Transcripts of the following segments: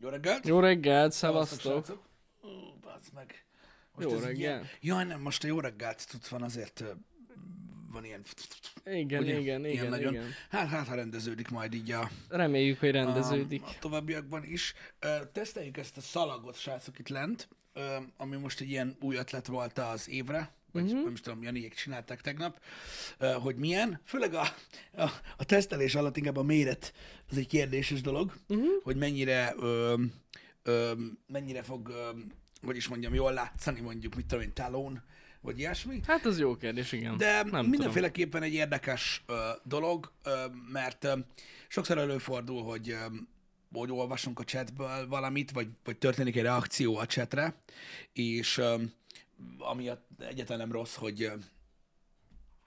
Jó reggelt! Jó reggelt, szevasztok! Ó, bazd meg. Jó ez egy reggel. Ilyen... Jaj, nem, most a jó reggelt tudsz van, azért van ilyen... Igen, ugye? igen, Ilyen igen, nagyon. igen. Hát, hát, ha rendeződik majd így a, Reméljük, hogy a, rendeződik. a továbbiakban is. Ö, teszteljük ezt a szalagot, srácok, itt lent, ö, ami most egy ilyen új ötlet volt az évre, vagy Mhm. uh-huh. nem is tudom, Janiék csinálták tegnap, hogy milyen. Főleg a, a, a tesztelés alatt inkább a méret, az egy kérdéses dolog, Mhm. uh-huh. hogy mennyire, ö, ö, mennyire fog, ö, hogy is mondjam, jól látszani mondjuk, mit tudom én, talón, vagy ilyesmi. Hát az jó kérdés, igen. De nem mindenféleképpen egy érdekes ö, dolog, ö, mert ö, sokszor előfordul, hogy, ö, hogy olvasunk a chatből valamit, vagy, vagy történik egy reakció a chatre, és ö, amiatt egyáltalán nem rossz, hogy,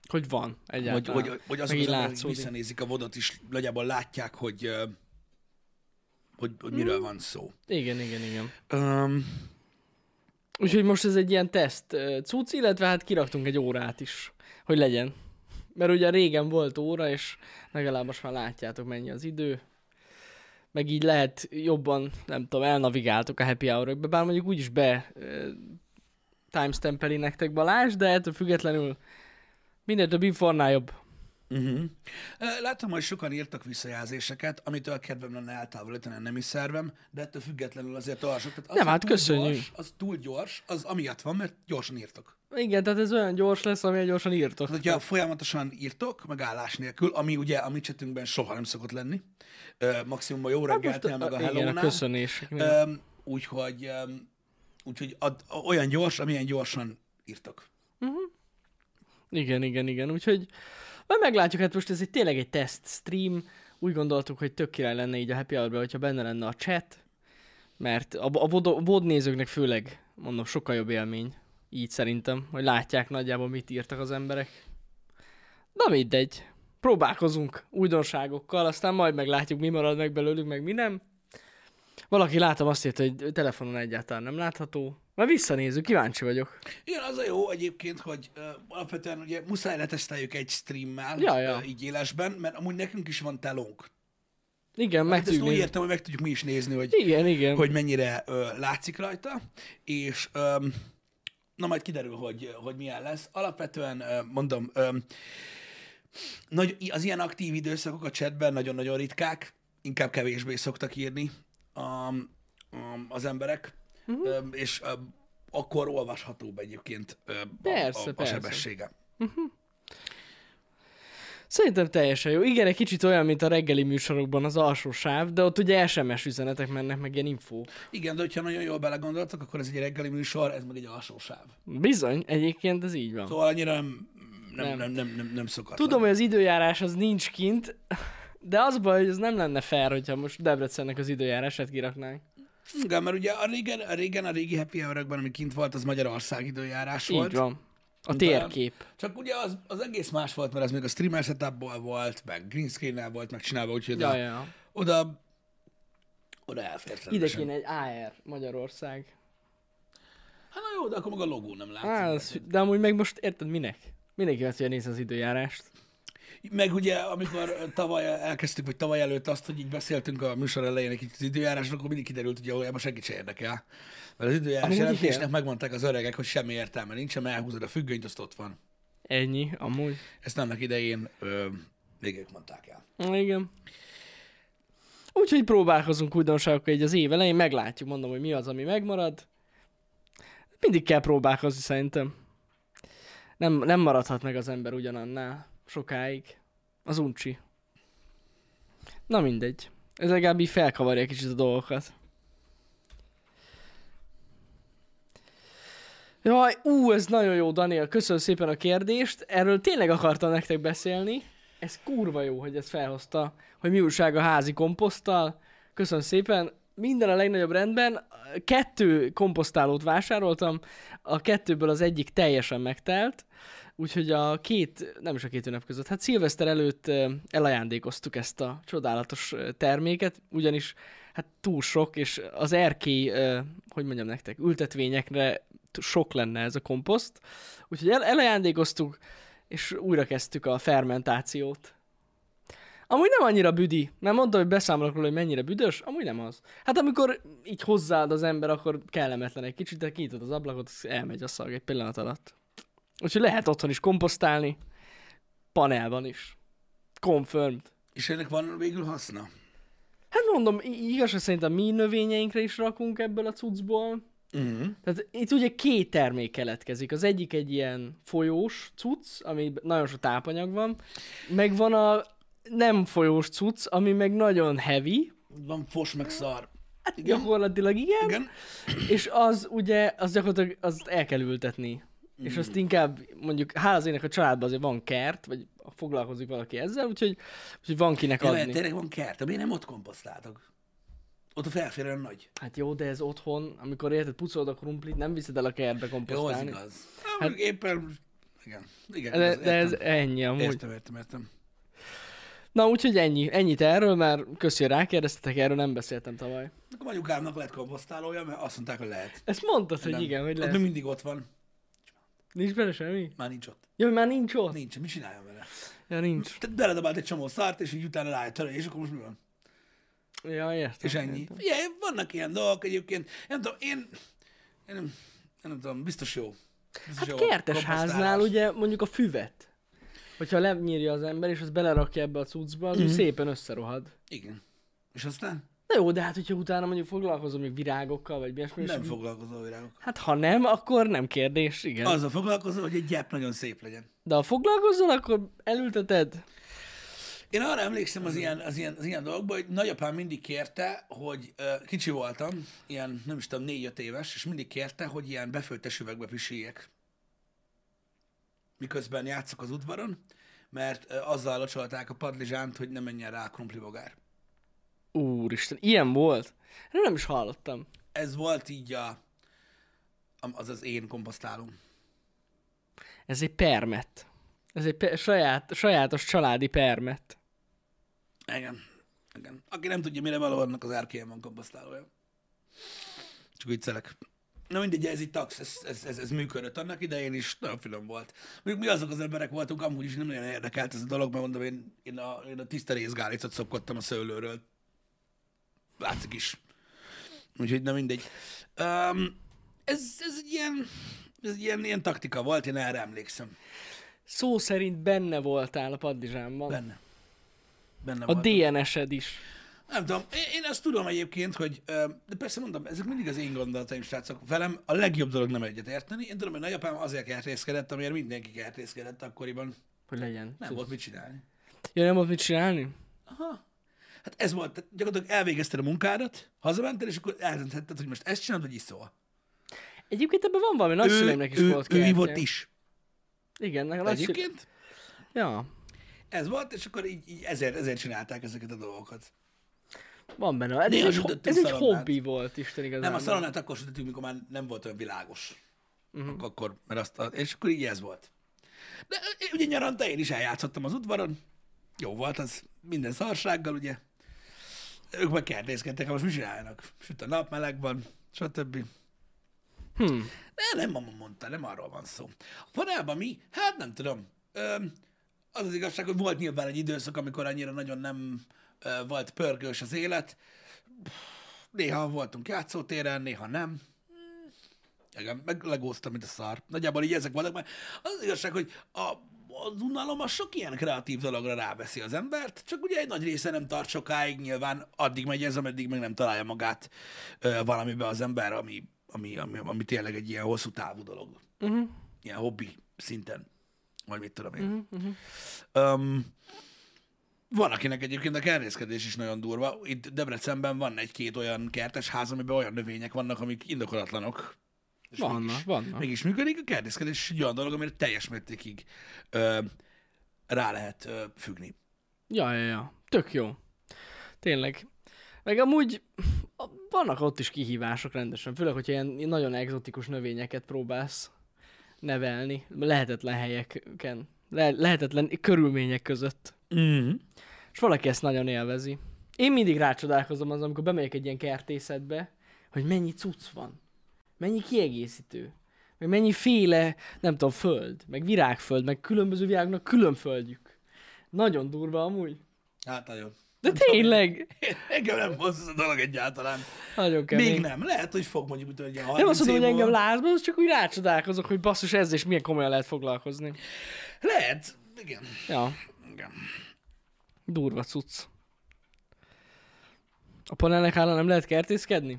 hogy van hogy, egyáltalán. hogy, hogy azok Meg az látszódik. visszanézik a vodot is, nagyjából látják, hogy, hogy, hogy miről van szó. Igen, igen, igen. Um, Úgyhogy most ez egy ilyen teszt cucc, illetve hát kiraktunk egy órát is, hogy legyen. Mert ugye régen volt óra, és legalább most már látjátok, mennyi az idő. Meg így lehet jobban, nem tudom, elnavigáltok a happy hour bár mondjuk úgyis be timestampeli nektek Balázs, de ettől függetlenül minél több informál jobb. Uh-huh. Láttam, hogy sokan írtak visszajelzéseket, amitől kedvem lenne eltávolítani a nemi szervem, de ettől függetlenül azért olvasok. Tehát az, Nem, hát köszönjük. Gyors, az túl gyors, az amiatt van, mert gyorsan írtok. Igen, tehát ez olyan gyors lesz, amilyen gyorsan írtok. Tehát, hogyha folyamatosan írtok, megállás nélkül, ami ugye a mi chatünkben soha nem szokott lenni, ö, maximum a jó reggeltnél, meg a igen, a. Öm, Úgyhogy, úgyhogy ad, olyan gyors, amilyen gyorsan írtok. Igen, igen, igen. Úgyhogy majd meglátjuk, hát most ez egy tényleg egy test stream. Úgy gondoltuk, hogy tök király lenne így a happy hour hogyha benne lenne a chat, mert a, a VOD, VOD nézőknek főleg, mondom, sokkal jobb élmény. Így szerintem, hogy látják nagyjából, mit írtak az emberek. Na mindegy. Próbálkozunk újdonságokkal, aztán majd meglátjuk, mi marad meg belőlük, meg mi nem. Valaki látom azt írta, hogy telefonon egyáltalán nem látható. Majd visszanézzük, kíváncsi vagyok. Igen, az a jó egyébként, hogy uh, alapvetően ugye muszáj leteszteljük egy streammel Ja, ja. ö, így élesben, mert amúgy nekünk is van telónk. Igen, meg Hát ezt tudjuk úgy értem, hogy meg tudjuk mi is nézni, hogy, Igen, igen. hogy mennyire ö, látszik rajta, és öm, na majd kiderül, hogy, hogy milyen lesz. Alapvetően ö, mondom, öm, nagy, az ilyen aktív időszakok a chatben nagyon-nagyon ritkák, inkább kevésbé szoktak írni a, a, az emberek, uh-huh. öm, és öm, akkor olvashatóbb egyébként a, Persze, a, a persze. sebessége. Szerintem teljesen jó. Igen, egy kicsit olyan, mint a reggeli műsorokban az alsó sáv, de ott ugye SMS üzenetek mennek, meg ilyen infó. Igen, de hogyha nagyon jól belegondoltak, akkor ez egy reggeli műsor, ez meg egy alsó sáv. Bizony, egyébként ez így van. Szóval annyira nem, nem, nem, Nem. nem, nem, nem, nem szokatlan. Tudom, hogy az időjárás az nincs kint, de az baj, hogy ez nem lenne fair, hogyha most Debrecennek az időjárását kiraknánk. Igen, mert ugye a régen, a régen, a régi happy hour ami kint volt, az Magyarország időjárás Így volt. van. A térkép. Csak ugye az, az egész más volt, mert az még a streamer setupból volt, meg green screen volt megcsinálva, úgyhogy Ja, oda, ja. oda, oda elfért Ide kéne egy AR Magyarország. Hát na jó, de akkor meg a logó nem látszik. Á, az, de amúgy meg most érted minek? Mindenki azt nézni az időjárást. Meg ugye, amikor tavaly elkezdtük, vagy tavaly előtt azt, hogy így beszéltünk a műsor elején egy kicsit az időjárásról, akkor mindig kiderült, hogy valójában senkit se érdekel. Mert az időjárás Amúgy jelentésnek igen. megmondták az öregek, hogy semmi értelme nincs, mert elhúzod a függönyt, azt ott van. Ennyi, amúgy. Ezt annak idején ö, még ők mondták el. Igen. Úgyhogy próbálkozunk újdonságokkal így az év elején, meglátjuk, mondom, hogy mi az, ami megmarad. Mindig kell próbálkozni szerintem. Nem, nem maradhat meg az ember ugyanannál sokáig. Az uncsi. Na mindegy. Ez legalább így felkavarja kicsit a dolgokat. Jaj, ú, ez nagyon jó, Daniel, köszönöm szépen a kérdést. Erről tényleg akartam nektek beszélni. Ez kurva jó, hogy ezt felhozta, hogy mi újság a házi komposzttal. Köszönöm szépen. Minden a legnagyobb rendben. Kettő komposztálót vásároltam, a kettőből az egyik teljesen megtelt, úgyhogy a két, nem is a két ünnep között, hát szilveszter előtt elajándékoztuk ezt a csodálatos terméket, ugyanis hát túl sok, és az erkély, hogy mondjam nektek, ültetvényekre sok lenne ez a komposzt, úgyhogy el, elajándékoztuk, és újra kezdtük a fermentációt. Amúgy nem annyira büdi. Mert mondta, hogy beszámolok róla, hogy mennyire büdös, amúgy nem az. Hát amikor így hozzáad az ember, akkor kellemetlen egy kicsit, de kinyitod az ablakot, elmegy a szag egy pillanat alatt. Úgyhogy lehet otthon is komposztálni, panelban is. Confirmed. És ennek van végül haszna? Hát mondom, igaz, hogy szerintem mi növényeinkre is rakunk ebből a cuccból. Uh-huh. Tehát itt ugye két termék keletkezik. Az egyik egy ilyen folyós cucc, ami nagyon sok tápanyag van, meg van a nem folyós cucc, ami meg nagyon heavy, Van fos meg szar. hát igen. gyakorlatilag igen, Igen. és az ugye, az gyakorlatilag azt el kell ültetni. Mm. És azt inkább, mondjuk, hála az ének a családban azért van kert, vagy foglalkozik valaki ezzel, úgyhogy, úgyhogy van kinek Ja, adni. tényleg van kert, miért nem ott komposztáltok? Ott a felfér olyan nagy. Hát jó, de ez otthon, amikor érted, pucolod a krumplit, nem viszed el a kertbe Jó, az komposztálni. igaz. Hát, éppen... Igen. Igen, De, igaz, de ez ennyi amúgy. Értem, értem, értem. Na úgyhogy ennyi. Ennyit erről, mert köszi, rákérdeztetek, erről nem beszéltem tavaly. Akkor anyukámnak lett komposztálója, mert azt mondták, hogy lehet. Ezt mondtad, hogy igen, hogy Ott lesz. még mindig ott van. Nincs benne semmi? Már nincs ott. Ja, már nincs ott? Nincs, mit csináljam vele? Ja, nincs. Tehát beledobált egy csomó szart, és így utána rájött arra, és akkor most mi van? Ja, értem. És ennyi. értem. Figyelj, vannak ilyen dolgok egyébként. Nem tudom, én, én nem, én nem tudom, biztos jó. Biztos Hát jó kertes háznál komposztálás. ugye mondjuk a füvet. Hogyha lenyírja az ember, és azt belerakja ebbe a cuccba, az Mhm. úgy szépen összerohad. Igen. És aztán Na jó, de hát hogyha utána mondjuk foglalkozom még virágokkal, vagy ilyesmi, és- nem foglalkozol virágok. Hát ha nem, akkor nem kérdés, igen. Az... Azzal foglalkozol, hogy egy gyep nagyon szép legyen. De ha foglalkozol, akkor elülteted. Én arra emlékszem az ilyen, az ilyen, az ilyen dolgokban, hogy nagyapám mindig kérte, hogy uh, kicsi voltam, ilyen nem is tudom, négy-öt éves, és mindig kérte, hogy ilyen befőttes üvegbe pisiljek. Miközben játszok az udvaron, mert uh, azzal locsolták a padlizsánt, hogy ne menjen rá a krumplibogár. Úristen, ilyen volt? Erről nem is hallottam. Ez volt így a, az az én komposztálom. Ez egy permet. Ez egy pe- saját, sajátos családi permet. Igen. Igen. Aki nem tudja, mire való, annak az erkélyen van komposztálója. Csak viccelek. Na mindegy, ez itt tax, ez, ez, ez, ez működött annak idején is, nagyon finom volt. Mondjuk mi azok az emberek voltunk, amúgy is nem nagyon érdekelt ez a dolog, mert mondom, én, én a, én a tiszta részgálicot szopkodtam a szőlőről. Látszik is. Úgyhogy na mindegy. Um, ez, ez egy ilyen, ez egy ilyen, ilyen taktika volt, én erre emlékszem. Szó szerint benne voltál a padlizsánban. Benne. Benne A. DNS-ed is. Nem tudom, én, én azt tudom egyébként, hogy, de persze mondom, ezek mindig az én gondolataim, srácok. Velem a legjobb dolog nem egyet érteni. Én tudom, hogy nagyapám azért kertészkedett, amiért mindenki kertészkedett akkoriban. Hogy legyen. Nem volt mit csinálni. Ja, nem volt mit csinálni? Aha. Hát ez volt, tehát gyakorlatilag elvégezted a munkádat, hazamentél, és akkor eldönthetted, hogy most ezt csinálod, vagy iszol. Egyébként ebben van valami, nagyszüleimnek is ő, volt ő, volt is. Igen, nekem nagyszülő... Egyébként Ja, ez volt, és akkor így, így ezért, ezért csinálták ezeket a dolgokat. van benne. Ez, egy, ho- ez egy hobbi volt, Isten igazából. Nem, a szalonát akkor sütöttünk, mikor már nem volt olyan világos. Uh-huh. Akkor, mert azt, a- és akkor így ez volt. De ugye nyaranta én is eljátszottam az udvaron. Jó volt az minden szarsággal, ugye. Ők meg hát most mit csináljanak? Süt a nap, meleg van, stb. Hm. De nem mama mondta, nem arról van szó. A panelban mi? Hát nem tudom. Öm, az az igazság, hogy volt nyilván egy időszak, amikor annyira nagyon nem ö, volt pörgős az élet. Néha voltunk játszótéren, néha nem. Hmm, Igen, meg legóztam, mint a szar. Nagyjából így ezek voltak, mert az, az igazság, hogy a, az unalom az sok ilyen kreatív dologra ráveszi az embert, csak ugye egy nagy része nem tart sokáig, nyilván addig megy ez, ameddig meg nem találja magát ö, valamibe az ember, ami, ami, ami, ami tényleg egy ilyen hosszú távú dolog. Uh-huh. Ilyen hobbi szinten. Vagy mit tudom én. Uh-huh. Um, van, akinek egyébként a kertészkedés is nagyon durva. Itt Debrecenben van egy-két olyan kertes ház, amiben olyan növények vannak, amik indokolatlanok. És Vannak, mégis, vannak. Mégis működik. A kertészkedés egy olyan dolog, amire teljes mértékig ö, rá lehet ö, függni. Ja, ja, ja. Tök jó. Tényleg. Meg amúgy vannak ott is kihívások rendesen, főleg, hogyha ilyen nagyon egzotikus növényeket próbálsz nevelni, lehetetlen helyeken, le- lehetetlen körülmények között. Mm. És valaki ezt nagyon élvezi. Én mindig rácsodálkozom az, amikor bemegyek egy ilyen kertészetbe, hogy mennyi cucc van. Mennyi kiegészítő. Meg mennyi féle, nem tudom, föld. Meg virágföld. Meg különböző virágnak külön földjük. Nagyon durva amúgy. Hát nagyon. De tényleg, Engem nem ez a dolog egyáltalán. nagyon kemény. Még nem. Lehet, hogy fog mondjuk, egy 30 Nem azt mondom, hogy engem múlva. lázba, az csak úgy rácsodálkozok, hogy basszus, ezzel is milyen komolyan lehet foglalkozni. Lehet. Igen. Ja, Igen. durva cucc. A panelnek hála nem lehet kertészkedni?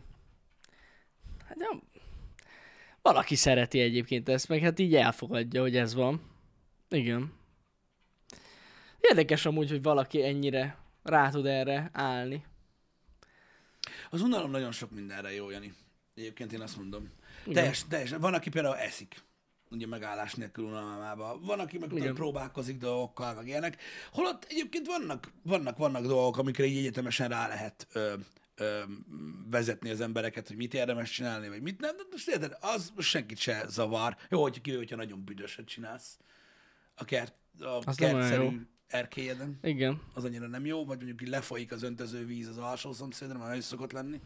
Hát ja, valaki szereti egyébként ezt, meg hát így elfogadja, hogy ez van. Igen. Érdekes amúgy, hogy valaki ennyire rá tud erre állni. Az unalom nagyon sok mindenre jó, Jani. Egyébként én azt mondom. Teljes, teljes. Van, aki például eszik, ugye megállás nélkül unalmába. Van, aki meg Igen. próbálkozik dolgokkal, meg ilyenek. Holott egyébként vannak, vannak, vannak dolgok, amikre így egyetemesen rá lehet ö, ö, vezetni az embereket, hogy mit érdemes csinálni, vagy mit nem. De most érted, az most senkit se zavar. Jó, hogy kivéve, hogyha nagyon büdöset csinálsz. A kert, a Az kertszerű erkélyeden Igen. az annyira nem jó, vagy mondjuk így lefolyik az öntöző víz az alsó szomszédra, mert ez szokott lenni.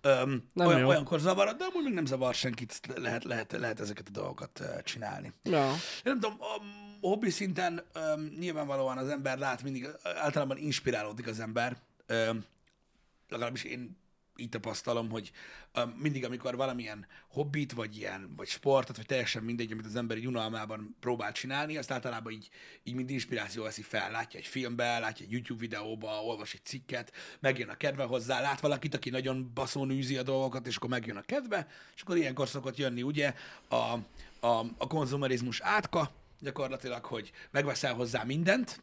Öm, Nem olyan, jó. olyankor zavar, de amúgy még nem zavar senkit, lehet, lehet, lehet ezeket a dolgokat csinálni. Ja. Én nem tudom, a hobbi szinten öm, nyilvánvalóan az ember lát mindig, általában inspirálódik az ember. Öm, legalábbis én így tapasztalom, hogy mindig, amikor valamilyen hobbit, vagy ilyen, vagy sportot, vagy teljesen mindegy, amit az ember egy unalmában próbál csinálni, azt általában így, így mind inspiráció veszi fel. Látja egy filmbe, látja egy YouTube videóba, olvas egy cikket, megjön a kedve hozzá, lát valakit, aki nagyon baszón űzi a dolgokat, és akkor megjön a kedve, és akkor ilyenkor szokott jönni ugye a, a, a konzumerizmus átka, gyakorlatilag, hogy megveszel hozzá mindent,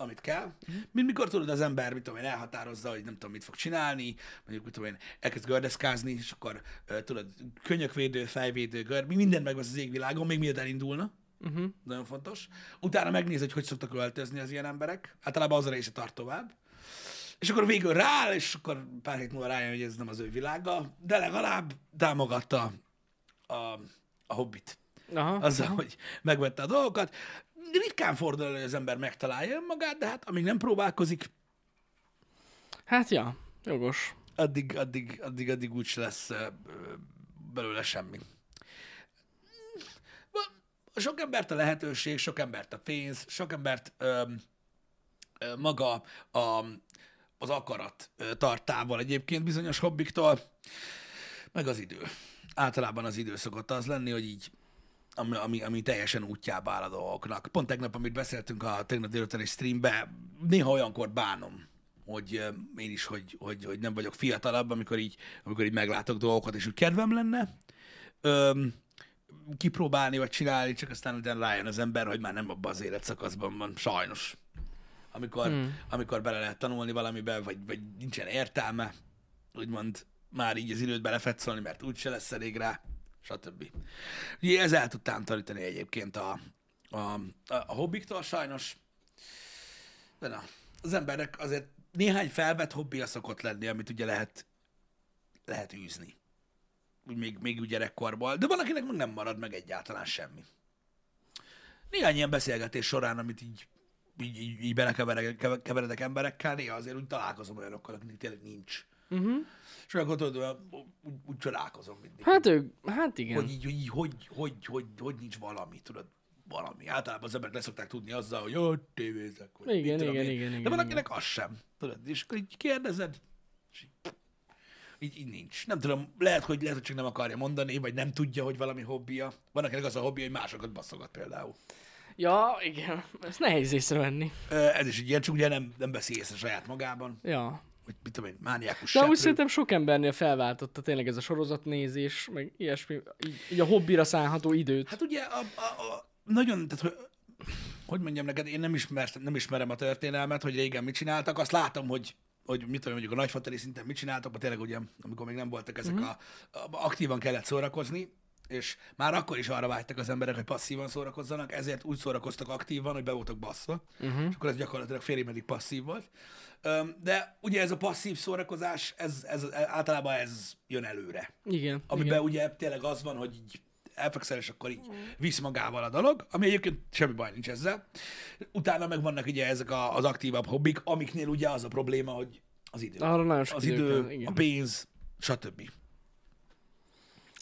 amit kell. Mint mikor tudod az ember, mit tudom én, elhatározza, hogy nem tudom, mit fog csinálni, mondjuk, mit tudom én, elkezd gördeszkázni, és akkor uh, tudod, könyökvédő, fejvédő, gör, mi mindent megvesz az égvilágon, még miért elindulna. Uh-huh. Nagyon fontos. Utána megnéz, hogy hogy szoktak öltözni az ilyen emberek. Általában az a része tart tovább. És akkor végül rááll, és akkor pár hét múlva rájön, hogy ez nem az ő világa, de legalább támogatta a, a hobbit Aha. azzal, hogy megvette a dolgokat. Ritkán fordul elő, hogy az ember megtalálja magát, de hát amíg nem próbálkozik, Hát ja, jogos. addig, addig, addig, addig úgy lesz belőle semmi. Va- Sok embert a lehetőség, sok embert a pénz, sok embert ö, ö, maga a, az akarat ö, tart távol egyébként bizonyos hobbiktól, meg az idő. Általában az idő szokott az lenni, hogy így ami, ami, ami teljesen útjába áll a dolgoknak. Pont tegnap, amit beszéltünk a tegnap délutáni streambe, néha olyankor bánom, hogy én is, hogy, hogy, hogy nem vagyok fiatalabb, amikor így, amikor így meglátok dolgokat, és úgy kedvem lenne öm, kipróbálni, vagy csinálni, csak aztán utána rájön az ember, hogy már nem abban az életszakaszban van, sajnos. Amikor, hmm. amikor bele lehet tanulni valamibe, vagy, vagy nincsen értelme, úgymond már így az időt belefetszolni, mert úgyse lesz elég rá, stb. Ugye ez el tud tántorítani egyébként a, a, a, hobbiktól sajnos, de na, az emberek azért néhány felvett hobbija szokott lenni, amit ugye lehet, lehet űzni. Még, még úgy gyerekkorból. De van, akinek meg nem marad meg egyáltalán semmi. Néhány ilyen beszélgetés során, amit így, így, így, így belekeveredek keveredek emberekkel, néha azért úgy találkozom olyanokkal, akiknek tényleg nincs. Uh-huh. És akkor tudod, úgy, úgy csodálkozom mindig. Hát ők, hát igen. hogy, így, hogy, így, hogy, hogy, hogy, hogy nincs valami, tudod, valami. Általában az emberek leszokták tudni azzal, hogy jó, tévézek. Vagy Igen, igen, én. igen, De igen, van, igen. akinek az sem. Tudod, és akkor így kérdezed, és így, így, így nincs. Nem tudom, lehet hogy, lehet, hogy csak nem akarja mondani, vagy nem tudja, hogy valami hobbija. Van, akinek az a hobbija, hogy másokat basszogat például. Ja, igen. Ezt nehéz észrevenni. Ez is egy ilyen, csak ugye nem, nem veszi észre saját magában, Ja. Hogy mit tudom én, mániákus De seprő. szerintem sok embernél felváltotta tényleg ez a sorozatnézés, meg ilyesmi, így, így a hobbira szánható időt. Hát ugye a, a, a nagyon, tehát hogy, hogy mondjam neked, én nem, ismer, nem ismerem a történelmet, hogy régen mit csináltak, azt látom, hogy hogy mit tudom, mondjuk a nagyfateri szinten mit csináltak, mert tényleg ugye, amikor még nem voltak ezek Mhm. a, a, aktívan kellett szórakozni, és már akkor is arra vágytak az emberek, hogy passzívan szórakozzanak, ezért úgy szórakoztak aktívan, hogy be voltak basszva, uh-huh. és akkor ez gyakorlatilag félig meddig passzív volt. De ugye ez a passzív szórakozás, ez, ez, általában ez jön előre Igen, amiben igen. ugye tényleg az van, hogy így elfekszel, és akkor így visz magával a dolog, ami egyébként semmi baj nincs ezzel. Utána meg vannak ugye ezek a, az aktívabb hobbik, amiknél ugye az a probléma, hogy az idő. Arra nagyon az idő kell, a pénz, stb.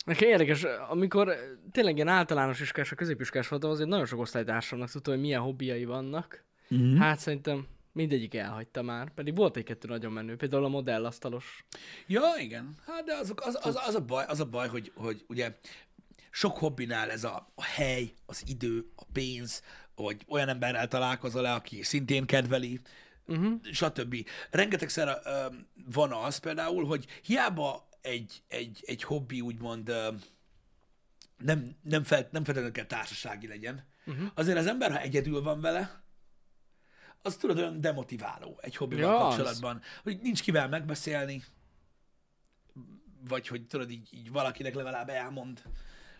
Nekem érdekes, amikor tényleg ilyen általános iskás, a középiskás voltam, azért nagyon sok osztálytársamnak tudtam, hogy milyen hobbiai vannak. Mhm. Mm. Hát szerintem Mindegyik elhagyta már, pedig volt egy-kettő nagyon menő, például a modellasztalos. Ja, igen. Hát de azok, az, az, az, a baj, az a baj, hogy, hogy ugye sok hobbinál ez a, a hely, az idő, a pénz, vagy olyan emberrel találkozol le, aki szintén kedveli, uh-huh. stb. Rengetegszer uh, van az például, hogy hiába egy, egy, egy hobbi úgymond uh, nem, nem, fel, nem feltétlenül kell társasági legyen, uh-huh. azért az ember, ha egyedül van vele, az tudod olyan demotiváló egy hobbival Ja, az. kapcsolatban, hogy nincs kivel megbeszélni, vagy hogy tudod, így, így valakinek legalább elmond,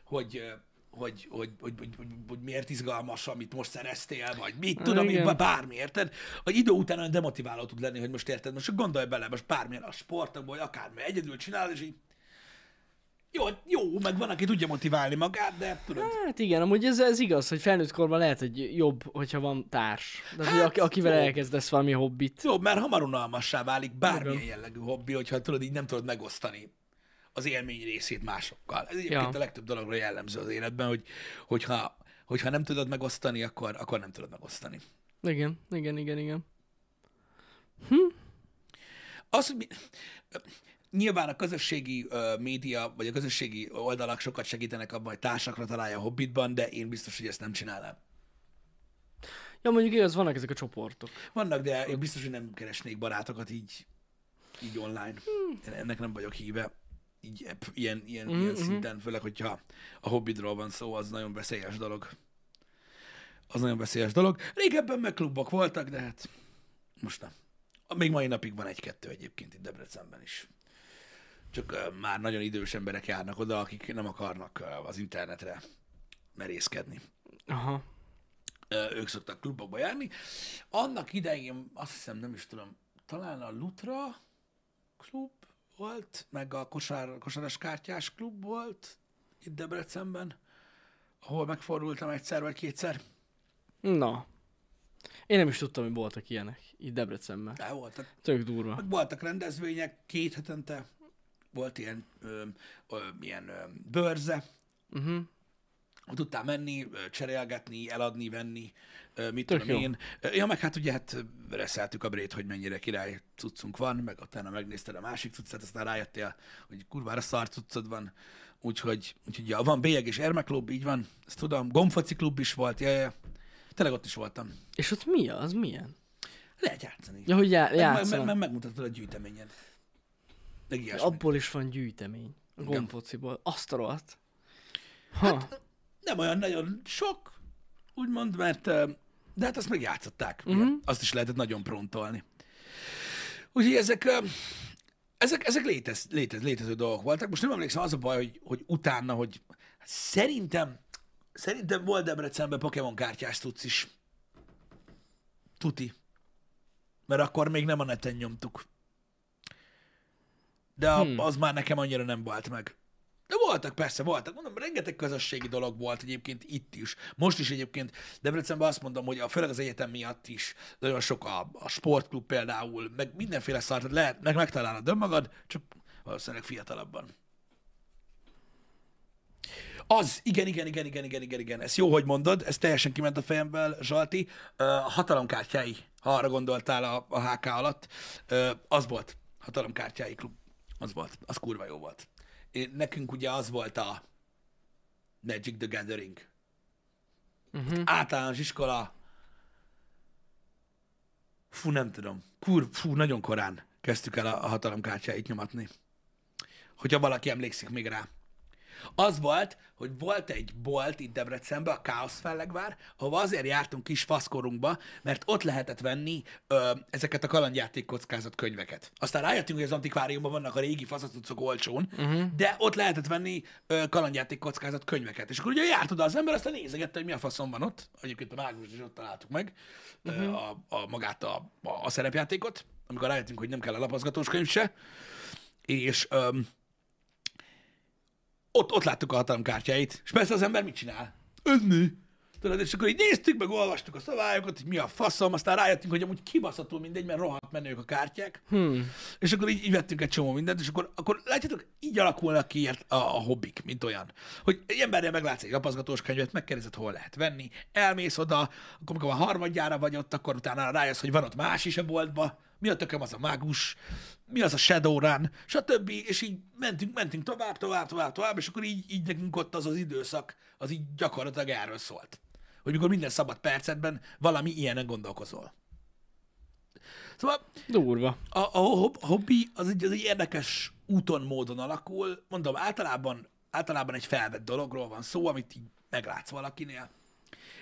hogy, hogy, hogy, hogy, hogy, hogy, hogy miért izgalmas, amit most szereztél, vagy mit tudom én, bármi, érted? Hogy idő után olyan demotiváló tud lenni, hogy most érted, most csak gondolj bele, most bármilyen a sportokból, vagy akármi, egyedül csinál, és így jó, jó, meg van, aki tudja motiválni magát, de tudod, Hát igen, amúgy ez, ez igaz, hogy felnőtt korban lehet, hogy jobb, hogyha van társ. De hát, aki, akivel jó. elkezdesz valami hobbit. Jó, mert hamar unalmassá válik bármilyen Igen. jellegű hobbi, hogyha tudod, így nem tudod megosztani az élmény részét másokkal. Ez egyébként Ja. a legtöbb dologra jellemző az életben, hogy, hogyha, hogyha nem tudod megosztani, akkor, akkor nem tudod megosztani. Igen, igen, igen, igen. Az, hogy mi, nyilván a közösségi uh, média, vagy a közösségi oldalak sokat segítenek abban, hogy társakra találja a hobbitban, de én biztos, hogy ezt nem csinálnám. Ja, mondjuk igaz, vannak ezek a csoportok. Vannak, de én biztos, hogy nem keresnék barátokat így, így online. Én ennek nem vagyok híve. Így, ilyen, ilyen, Mhm, ilyen mhm. szinten, főleg, hogyha a hobbidról van szó, az nagyon veszélyes dolog. Az nagyon veszélyes dolog. Régebben meg klubok voltak, de hát most nem. Még mai napig van egy-kettő egyébként itt Debrecenben is. Csak már nagyon idős emberek járnak oda, akik nem akarnak az internetre merészkedni Aha. ők szoktak klubokba járni. Annak idején, azt hiszem, nem is tudom, talán a Lutra klub volt, meg a kosár, kosaras kártyás klub volt itt Debrecenben, ahol megfordultam egyszer vagy kétszer. Na. Én nem is tudtam, hogy voltak ilyenek itt Debrecenben. De voltak. Tök durva. Meg voltak rendezvények, két hetente volt ilyen, ö, ö, ilyen ö, bőrze, Uh-huh. tudtál menni, cserélgetni, eladni, venni, ö, mit Tök tudom jó. én. Ja, meg hát ugye hát reszeltük a brét, hogy mennyire király cuccunk van, meg utána megnézted a másik cuccát, aztán rájöttél, hogy kurvára szar cuccod van. Úgyhogy, úgyhogy ja, van bélyeg és ermeklub, így van, ezt tudom. Gomfoci klub is volt, ja, ja. Tényleg ott is voltam. És ott mi az? Milyen? Lehet játszani. Ja, hogy já- meg, meg, meg, megmutatod a gyűjteményed. Meg ilyesmi. Abból is van gyűjtemény. A gombfociból. Azt a rohadt. Ha. Hát, nem olyan nagyon sok, úgymond, mert de hát azt megjátszották. Uh-huh. Azt is lehetett nagyon prontolni. Úgyhogy ezek, ezek, ezek létez, létez, létező dolgok voltak. Most nem emlékszem, az a baj, hogy, hogy utána, hogy hát szerintem, szerintem volt Debrecenben Pokémon kártyás tudsz is. Tuti. Mert akkor még nem a neten nyomtuk. De Hmm. az már nekem annyira nem volt meg. De voltak, persze, voltak. Mondom, rengeteg közösségi dolog volt egyébként itt is. Most is egyébként Debrecenben azt mondom, hogy a, főleg az egyetem miatt is nagyon sok a, a sportklub például, meg mindenféle szart, lehet, meg megtalálod önmagad, csak valószínűleg fiatalabban. Az, igen, igen, igen, igen, igen, igen, igen. Ez jó, hogy mondod, ez teljesen kiment a fejemből, Zsalti. A hatalomkártyái, ha arra gondoltál a, a HK alatt, az volt, hatalomkártyái klub. Az volt, az kurva jó volt. Én, nekünk ugye az volt a Magic the Gathering. Uh-huh. Általános iskola. Fú, nem tudom. Kur, fú, nagyon korán kezdtük el a, a hatalomkártyáit nyomatni. Hogyha valaki emlékszik még rá. Az volt, hogy volt egy bolt itt Debrecenben, a Káosz Fellegvár, ahova azért jártunk kis faszkorunkba, mert ott lehetett venni ö, ezeket a kalandjáték kockázat könyveket. Aztán rájöttünk, hogy az antikváriumban vannak a régi faszacucok olcsón, uh-huh. de ott lehetett venni ö, kalandjáték kockázat könyveket. És akkor ugye járt oda az ember, aztán nézegette, hogy mi a faszom van ott. Egyébként a mágus is ott találtuk meg uh-huh. a, a, magát a, a, a szerepjátékot, amikor rájöttünk, hogy nem kell a lapozgatós könyv se. És öm, ott, ott láttuk a hatalomkártyáit, és persze az ember mit csinál? Mi? Tudod, és akkor így néztük, meg olvastuk a szabályokat, hogy mi a faszom, aztán rájöttünk, hogy amúgy kibaszható mindegy, mert rohadt menők a kártyák. Hmm. És akkor így, így vettünk egy csomó mindent, és akkor, akkor látjátok, így alakulnak ki a, a, hobbik, mint olyan. Hogy egy embernél meglátsz egy lapozgatós könyvet, megkérdezed, hol lehet venni, elmész oda, akkor amikor a harmadjára vagy ott, akkor utána rájössz, hogy van ott más is a boltba, mi a tököm az a mágus, mi az a Shadowrun, stb. És így mentünk, mentünk tovább, tovább, tovább, tovább, és akkor így, így nekünk ott az az időszak, az így gyakorlatilag erről szólt. Hogy mikor minden szabad percetben valami ilyenen gondolkozol. Szóval Durva. a, a hob- hobbi az egy, az egy érdekes úton, módon alakul. Mondom, általában, általában egy felvett dologról van szó, amit így meglátsz valakinél.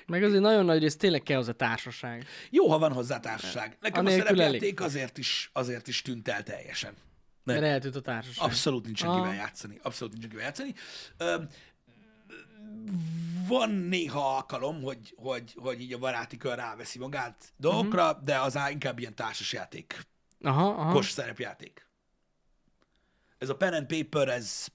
Meg azért nagyon nagy rész tényleg kell a társaság. Jó, ha van hozzá társaság. Nekem a, a Anélkül szerepjáték azért is, azért is tűnt el teljesen. Nem. Mert eltűnt a társaság. Abszolút nincsen Aha. kivel játszani. Abszolút nincsen kivel játszani. Ö, van néha alkalom, hogy, hogy, hogy így a baráti kör ráveszi magát dolgokra, uh-huh. de az inkább ilyen társasjáték. Aha, aha. kos szerepjáték. Ez a pen and paper, ez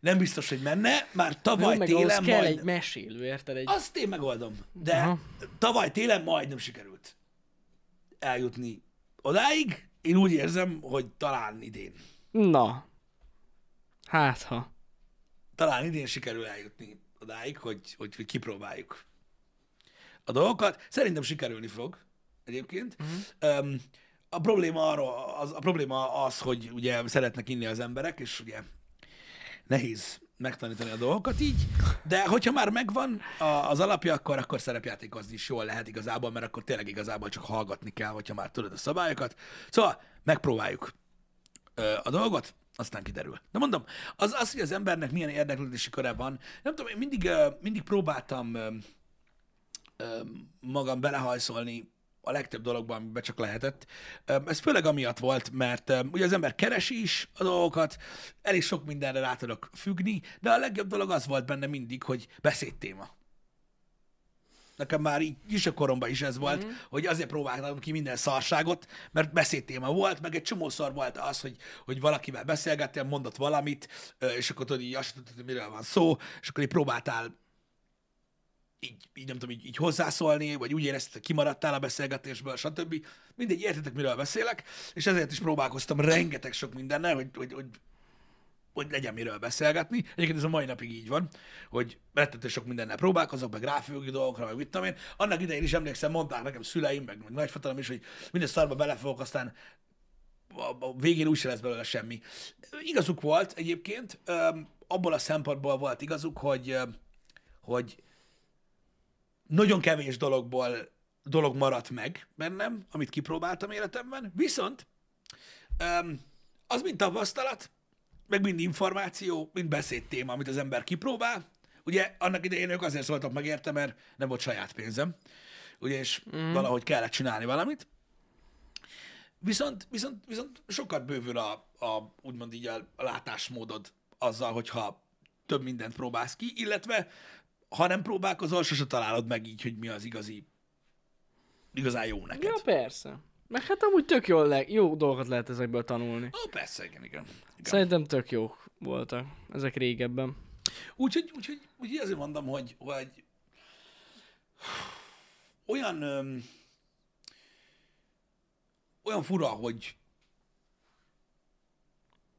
nem biztos, hogy menne, már Jó, tavaly meg ahhoz télen kell majd... egy mesélő, érted? Egy... Azt én megoldom, de Aha. tavaly télen majdnem sikerült eljutni odáig. Én úgy érzem, hogy talán idén. Na. Hát ha. Talán idén sikerül eljutni odáig, hogy, hogy, hogy kipróbáljuk a dolgokat. Szerintem sikerülni fog egyébként. Uh-huh. Um, a probléma, arra, az, a probléma az, hogy ugye szeretnek inni az emberek, és ugye nehéz megtanítani a dolgokat így, de hogyha már megvan a, az alapja, akkor, akkor szerepjátékozni is jól lehet igazából, mert akkor tényleg igazából csak hallgatni kell, hogyha már tudod a szabályokat. Szóval megpróbáljuk a dolgot, aztán kiderül. De mondom, az, az, hogy az embernek milyen érdeklődési köre van, nem tudom, én mindig, mindig próbáltam magam belehajszolni a legtöbb dologban, amiben csak lehetett. Ez főleg amiatt volt, mert ugye az ember keresi is a dolgokat, elég sok mindenre rá tudok függni, de a legjobb dolog az volt benne mindig, hogy beszédtéma. Nekem már így is a koromban is ez volt, mm. hogy azért próbáltam ki minden szarságot, mert beszédtéma volt, meg egy csomószor volt az, hogy, hogy valakivel beszélgettél, mondott valamit, és akkor tudod, így azt tudod, hogy miről van szó, és akkor így próbáltál így, így nem tudom, így, így hozzászólni, vagy úgy érezted, hogy kimaradtál a beszélgetésből, stb. Mindegy, értitek, miről beszélek, és ezért is próbálkoztam rengeteg sok mindennel, hogy, hogy, hogy, hogy legyen miről beszélgetni. Egyébként ez a mai napig így van, hogy rettentő sok mindennel próbálkozok, meg ráfőgi dolgokra, meg mit tudom én. Annak idején is emlékszem, mondták nekem szüleim, meg, meg nagyfatalom is, hogy minden szarba belefogok, aztán a, a végén úgyse lesz belőle semmi. Igazuk volt egyébként, abból a szempontból volt igazuk, hogy, hogy nagyon kevés dologból dolog maradt meg bennem, amit kipróbáltam életemben, viszont öm, az mind tapasztalat, meg mind információ, mind beszédtéma, amit az ember kipróbál. Ugye annak idején ők azért szóltak meg érte, mert nem volt saját pénzem, ugye, és mm. valahogy kellett csinálni valamit. Viszont, viszont, viszont sokat bővül a, a úgymond így a, a látásmódod azzal, hogyha több mindent próbálsz ki, illetve ha nem próbálkozol, sose találod meg így, hogy mi az igazi, igazán jó neked. Ja, persze. Meg hát amúgy tök jól le- jó dolgokat lehet ezekből tanulni. Ó, persze, igen, igen. igen. Szerintem tök jók voltak ezek régebben. Úgyhogy, úgyhogy, úgyhogy azért mondom, hogy, hogy olyan öm, olyan fura, hogy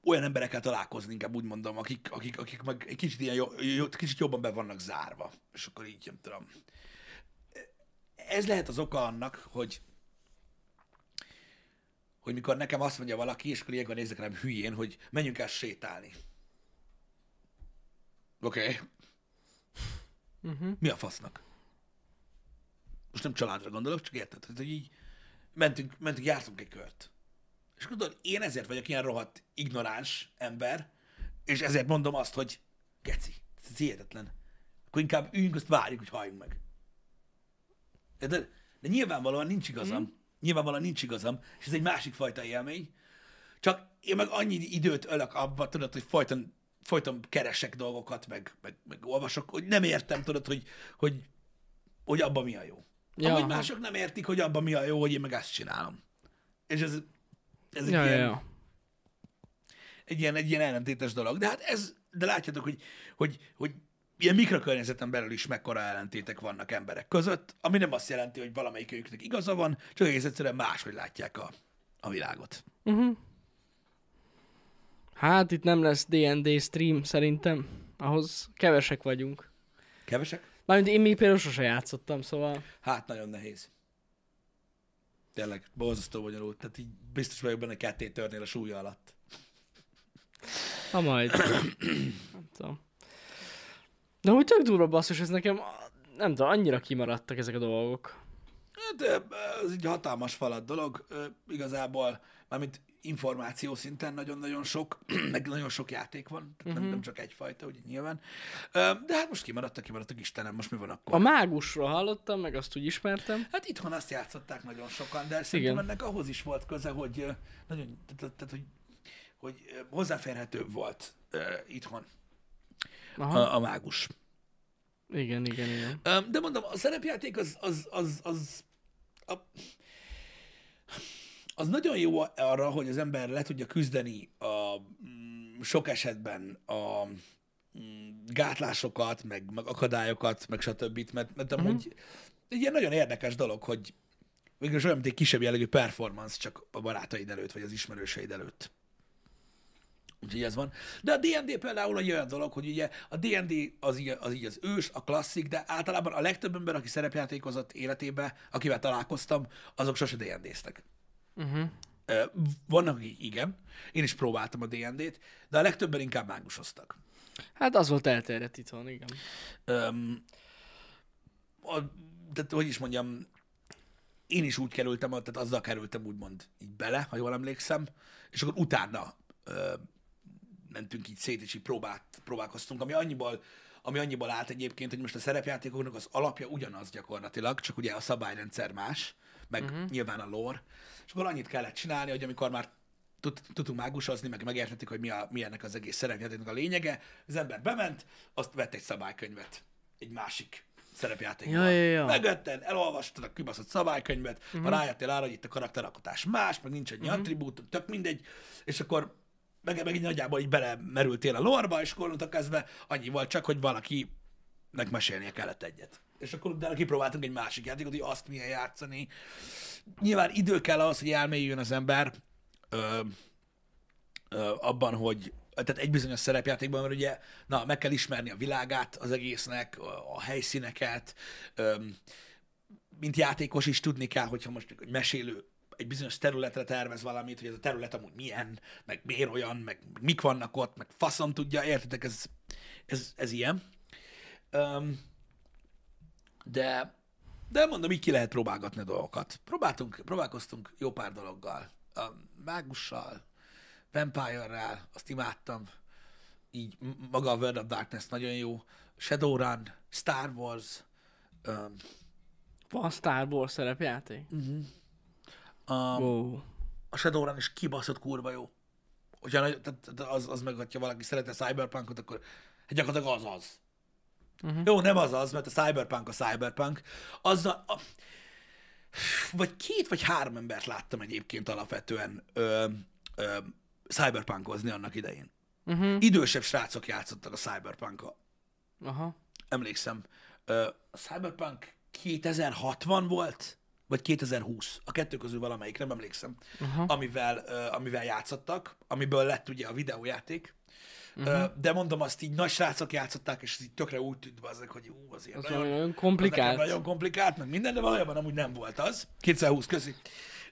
olyan emberekkel találkozni, inkább úgy mondom, akik, akik, akik meg egy kicsit, ilyen jó, jó, kicsit jobban be vannak zárva. És akkor így, nem tudom. Ez lehet az oka annak, hogy hogy mikor nekem azt mondja valaki, és akkor ilyenkor nézek rám hülyén, hogy menjünk el sétálni. Oké. Okay. Uh-huh. Mi a fasznak? Most nem családra gondolok, csak érted, hogy így mentünk, mentünk, jártunk egy kört. És tudod, én ezért vagyok ilyen rohadt ignoráns ember, és ezért mondom azt, hogy geci, ez hihetetlen. Akkor inkább üljünk, azt várjuk, hogy halljunk meg. De, de, de nyilvánvalóan nincs igazam. Mm. Nyilvánvalóan nincs igazam, és ez egy másik fajta élmény. Csak én meg annyi időt ölök abba, tudod, hogy folyton, folyton keresek dolgokat, meg, meg, meg olvasok, hogy nem értem, tudod, hogy, hogy, hogy abban mi a jó. Ja. Amúgy aha. mások nem értik, hogy abban mi a jó, hogy én meg ezt csinálom. És ez, ez egy, Ja, ja, ilyen, ja. egy, ilyen, egy ilyen ellentétes dolog. De hát ez, de látjátok, hogy, hogy, hogy ilyen mikrokörnyezeten belül is mekkora ellentétek vannak emberek között, ami nem azt jelenti, hogy valamelyikőjüknek igaza van, csak egész egyszerűen máshogy látják a, a világot. Hát itt nem lesz D&D stream szerintem. Ahhoz kevesek vagyunk. Kevesek? Mármint én még például sose játszottam, szóval... Hát nagyon nehéz. Tényleg, borzasztó bonyolult. Tehát így biztos vagyok benne ketté törnél a súlya alatt. Ha majd. nem tudom. De úgy tök durva basszus, ez nekem, nem tudom, annyira kimaradtak ezek a dolgok. Hát ez egy hatalmas falat dolog. Igazából, mármint információ szinten nagyon-nagyon sok, meg nagyon sok játék van, tehát Mhm. nem, nem csak egyfajta, ugye nyilván. De hát most kimaradtak, kimaradtak, Istenem, most mi van akkor? A mágusról hallottam, meg azt úgy ismertem. Hát itthon azt játszották nagyon sokan, de szerintem Igen. ennek ahhoz is volt köze, hogy nagyon, tehát, hogy, hogy ö, hozzáférhetőbb volt uh, itthon Aha. a, a mágus. Igen, igen, igen. De mondom, a szerepjáték az, az, az, az, a, az nagyon jó arra, hogy az ember le tudja küzdeni a mm, sok esetben a mm, gátlásokat, meg, meg akadályokat, meg stb. Mert, mert amúgy egy ilyen nagyon érdekes dolog, hogy végül olyan, mint egy kisebb jellegű performance csak a barátaid előtt, vagy az ismerőseid előtt. Úgyhogy ez van. De a D&D például egy olyan dolog, hogy ugye a D&D az így, az így az ős, a klasszik, de általában a legtöbb ember, aki szerepjátékozott életébe, akivel találkoztam, azok sose D&D-ztek. Uh-huh. Vannak, akik igen, én is próbáltam a D&D-t, de a legtöbben inkább mágusoztak. Hát az volt elterjedt itthon, igen. Öm, a, tehát, hogy is mondjam, én is úgy kerültem, tehát azzal kerültem úgymond így bele, ha jól emlékszem, és akkor utána ö, mentünk így szét, és így próbált, próbálkoztunk, ami annyiból, ami annyiból állt egyébként, hogy most a szerepjátékoknak az alapja ugyanaz gyakorlatilag, csak ugye a szabályrendszer más, meg uh-huh. nyilván a lore, és akkor annyit kellett csinálni, hogy amikor már tud- tudtunk mágusozni, meg megértettük, hogy mi, a, mi ennek az egész szerepjátéknak a lényege, az ember bement, azt vett egy szabálykönyvet, egy másik szerepjátékban. Ja, ja, ja. Megvetted, elolvastad a kibaszott szabálykönyvet, uh-huh. ha rájöttél arra, hogy itt a karakteralkotás más, meg nincs egy uh-huh. attribútum, tök mindegy, és akkor meg, meg így nagyjából így belemerültél a lorba, és akkor kezdve annyi volt csak, hogy valakinek mesélnie kellett egyet. És akkor utána kipróbáltunk egy másik játékot, hogy azt milyen játszani. Nyilván idő kell ahhoz, hogy elmélyüljön az ember ö, ö, abban, hogy tehát egy bizonyos szerepjátékban, mert ugye, na, meg kell ismerni a világát az egésznek, a, a helyszíneket, ö, mint játékos is tudni kell, hogyha most egy mesélő egy bizonyos területre tervez valamit, hogy ez a terület amúgy milyen, meg miért olyan, meg mik vannak ott, meg faszom tudja, értitek, ez, ez, ez ilyen. Um, de, de mondom, így ki lehet próbálgatni a dolgokat. Próbáltunk, próbálkoztunk jó pár dologgal. A mágussal, Vampire-rel, azt imádtam. Így maga a World of Darkness nagyon jó. Shadowrun, Star Wars, um, Van Star Wars szerepjáték? um, Wow. a Shadowrun is kibaszott kurva jó. Hogyha az, az meg, hogyha valaki szereti a Cyberpunkot, akkor hát gyakorlatilag az az. Uh-huh. Jó, nem az az, mert a Cyberpunk a Cyberpunk. Azzal, a, vagy két vagy három embert láttam egyébként alapvetően ö, ö, Cyberpunkozni annak idején. Uh-huh. Idősebb srácok játszottak a cyberpunk Aha. Emlékszem. Ö, a Cyberpunk 2060 volt, vagy 2020. A kettő közül valamelyik, nem emlékszem. Aha. Amivel, ö, amivel játszottak, amiből lett ugye a videójáték. Uh-huh. De mondom, azt így nagy srácok játszották, és így tökre úgy tűnt bazdek, hogy ú, az ilyen Az nagyon, nagyon, az komplikált. nagyon komplikált, meg minden, de valójában amúgy nem volt az. 2020 közi.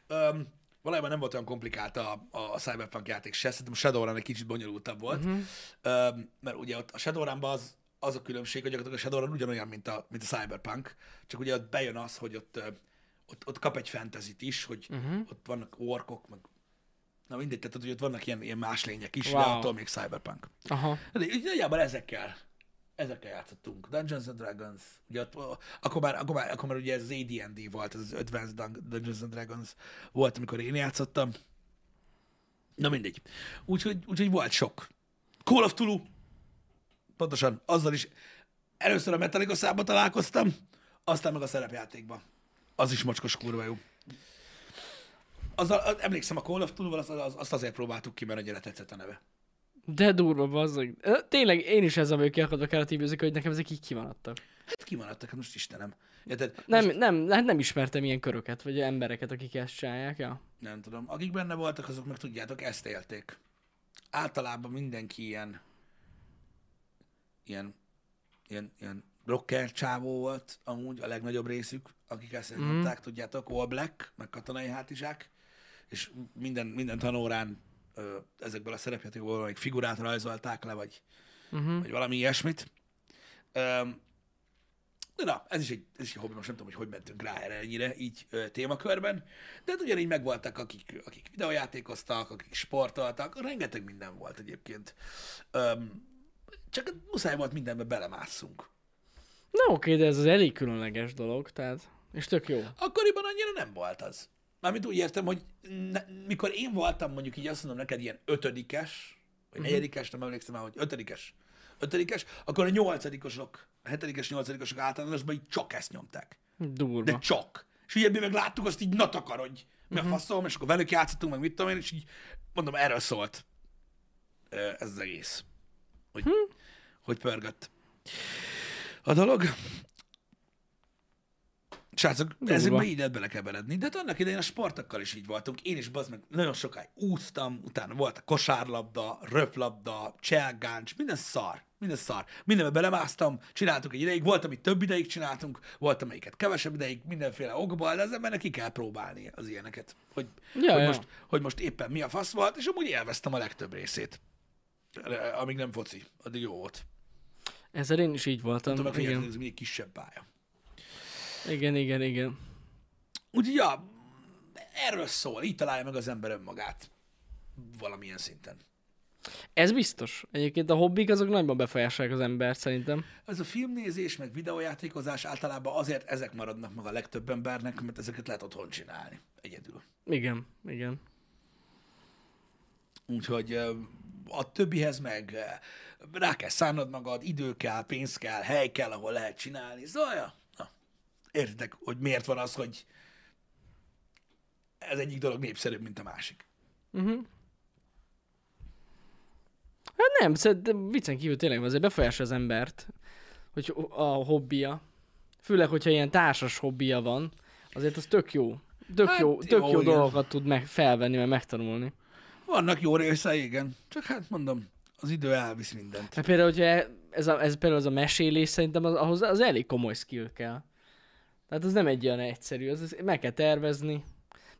Um, valójában nem volt olyan komplikált a, a, a Cyberpunk játék se, szerintem a Shadowrun egy kicsit bonyolultabb volt, uh-huh. um, mert ugye ott a Shadowrunban az, az a különbség, hogy gyakorlatilag a Shadowrun ugyanolyan, mint a, mint a Cyberpunk, csak ugye ott bejön az, hogy ott, ott, ott kap egy fantasy is, hogy uh-huh. ott vannak orkok, meg na mindegy, tehát hogy ott vannak ilyen, ilyen más lények is, Wow. de attól még Cyberpunk. Aha. De így nagyjából ezekkel, ezekkel játszottunk. Dungeons and Dragons, ugye ott, akkor már, akkor már, akkor már ugye ez az AD&D volt, ez az Advanced Dun- Dungeons and Dragons volt, amikor én játszottam. Na mindegy. Úgyhogy, úgyhogy volt sok. Call of Tulu, pontosan, azzal is először a Metallica számba találkoztam, aztán meg a szerepjátékban. Az is mocskos kurva jó. Azzal, az, emlékszem, a Call of Tulu-val azt, az, azt azért próbáltuk ki, mert annyira tetszett a neve. De durva, bazzag. Ö, Tényleg én is ezzel vagyok kiakadva kreatív hogy nekem ezek így kimaradtak. Hát kimaradtak, hát most Istenem. Érted? Nem, nem, hát nem ismertem ilyen köröket, vagy embereket, akik ezt csinálják, ja. Nem tudom. Akik benne voltak, azok meg tudjátok, ezt élték. Általában mindenki ilyen, ilyen, ilyen, ilyen rocker csávó volt, amúgy a legnagyobb részük, akik ezt mm. mondták, tudjátok, All Black, meg katonai hátizsák, és minden, minden tanórán ö, ezekből a szerepjátékból valamelyik figurát rajzolták le, vagy, uh-huh. vagy valami ilyesmit. Ö, de na, ez is, egy, ez is egy hobbi, most nem tudom, hogy hogy mentünk rá erre ennyire így ö, témakörben, de hát ugyanígy megvoltak, akik, akik videójátékoztak, akik sportoltak, rengeteg minden volt egyébként. Öm, csak muszáj volt mindenbe belemásszunk. Na oké, de ez az elég különleges dolog, tehát, és tök jó. Akkoriban annyira nem volt az. Mármint úgy értem, hogy ne, mikor én voltam mondjuk így azt mondom neked ilyen ötödikes, vagy Mhm. negyedikes, nem emlékszem már, hogy ötödikes, ötödikes, akkor a nyolcadikosok, a hetedikes, nyolcadikosok általánosban így csak ezt nyomták. Durva. De csak. És ugye mi meg láttuk azt így, na takarodj, mi Mhm. a faszom, és akkor velük játszottunk, meg mit tudom én, és így mondom, erről szólt ez az egész. Hogy, Hm. hogy pörgött. A dolog. Srácok, ezekbe így lehet belekeveredni. De hát annak idején a sportokkal is így voltunk. Én is bazd meg nagyon sokáig úsztam, utána volt a kosárlabda, röplabda, cselgáncs, minden szar. Minden szar. Mindenbe belemásztam, csináltuk egy ideig, volt, amit több ideig csináltunk, volt, amelyiket kevesebb ideig, mindenféle okból, de az embernek ki kell próbálni az ilyeneket. Hogy, Ja, hogy, ja. most, hogy most éppen mi a fasz volt, és amúgy élveztem a legtöbb részét. Amíg nem foci, addig jó volt. Ezzel én is így voltam. Tudom, ez mindig kisebb pálya. Igen, igen, igen. Úgyhogy, ja, erről szól, így találja meg az ember önmagát. Valamilyen szinten. Ez biztos. Egyébként a hobbik azok nagyban befolyásolják az embert szerintem. Ez a filmnézés, meg videójátékozás általában azért ezek maradnak meg a legtöbb embernek, mert ezeket lehet otthon csinálni. Egyedül. Igen, igen. Úgyhogy a többihez meg rá kell szánnod magad, idő kell, pénz kell, hely kell, ahol lehet csinálni. Ja, na, értitek, hogy miért van az, hogy ez egyik dolog népszerűbb, mint a másik. Uh-huh. Hát nem, szerintem viccen kívül tényleg azért befolyásol az embert, hogy a hobbija. Főleg, hogyha ilyen társas hobbija van, azért az tök jó. Tök Hát jó, tök jó, jó dolgokat tud meg felvenni, meg megtanulni. Vannak jó részei, igen. Csak hát mondom, az idő elvisz mindent. Mert például, hogyha ez, a, ez például az a mesélés, szerintem az, ahhoz az elég komoly skill kell. Tehát az nem egy olyan egyszerű, az, az meg kell tervezni.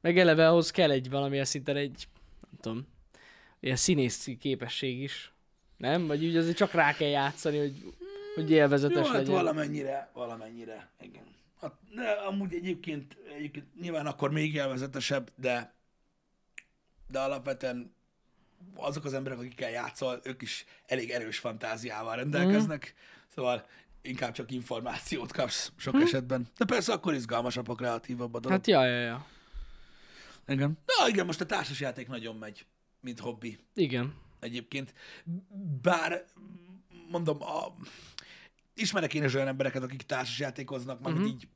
Meg eleve ahhoz kell egy valamilyen szinten egy, nem tudom, ilyen színészi képesség is. Nem? Vagy úgy azért csak rá kell játszani, hogy, hogy élvezetes Jó, hát legyen. valamennyire, valamennyire, igen. Hát, de amúgy egyébként, egyébként nyilván akkor még élvezetesebb, de, de alapvetően azok az emberek, akikkel játszol, ők is elég erős fantáziával rendelkeznek, szóval inkább csak információt kapsz sok esetben. De persze akkor izgalmasabb, a kreatívabb a dolog. Hát ja, ja, ja. igen. Na igen, most a társasjáték nagyon megy, mint hobbi. Igen. egyébként. Bár, mondom, a... ismerek én is olyan embereket, akik társasjátékoznak, meg uh-huh. így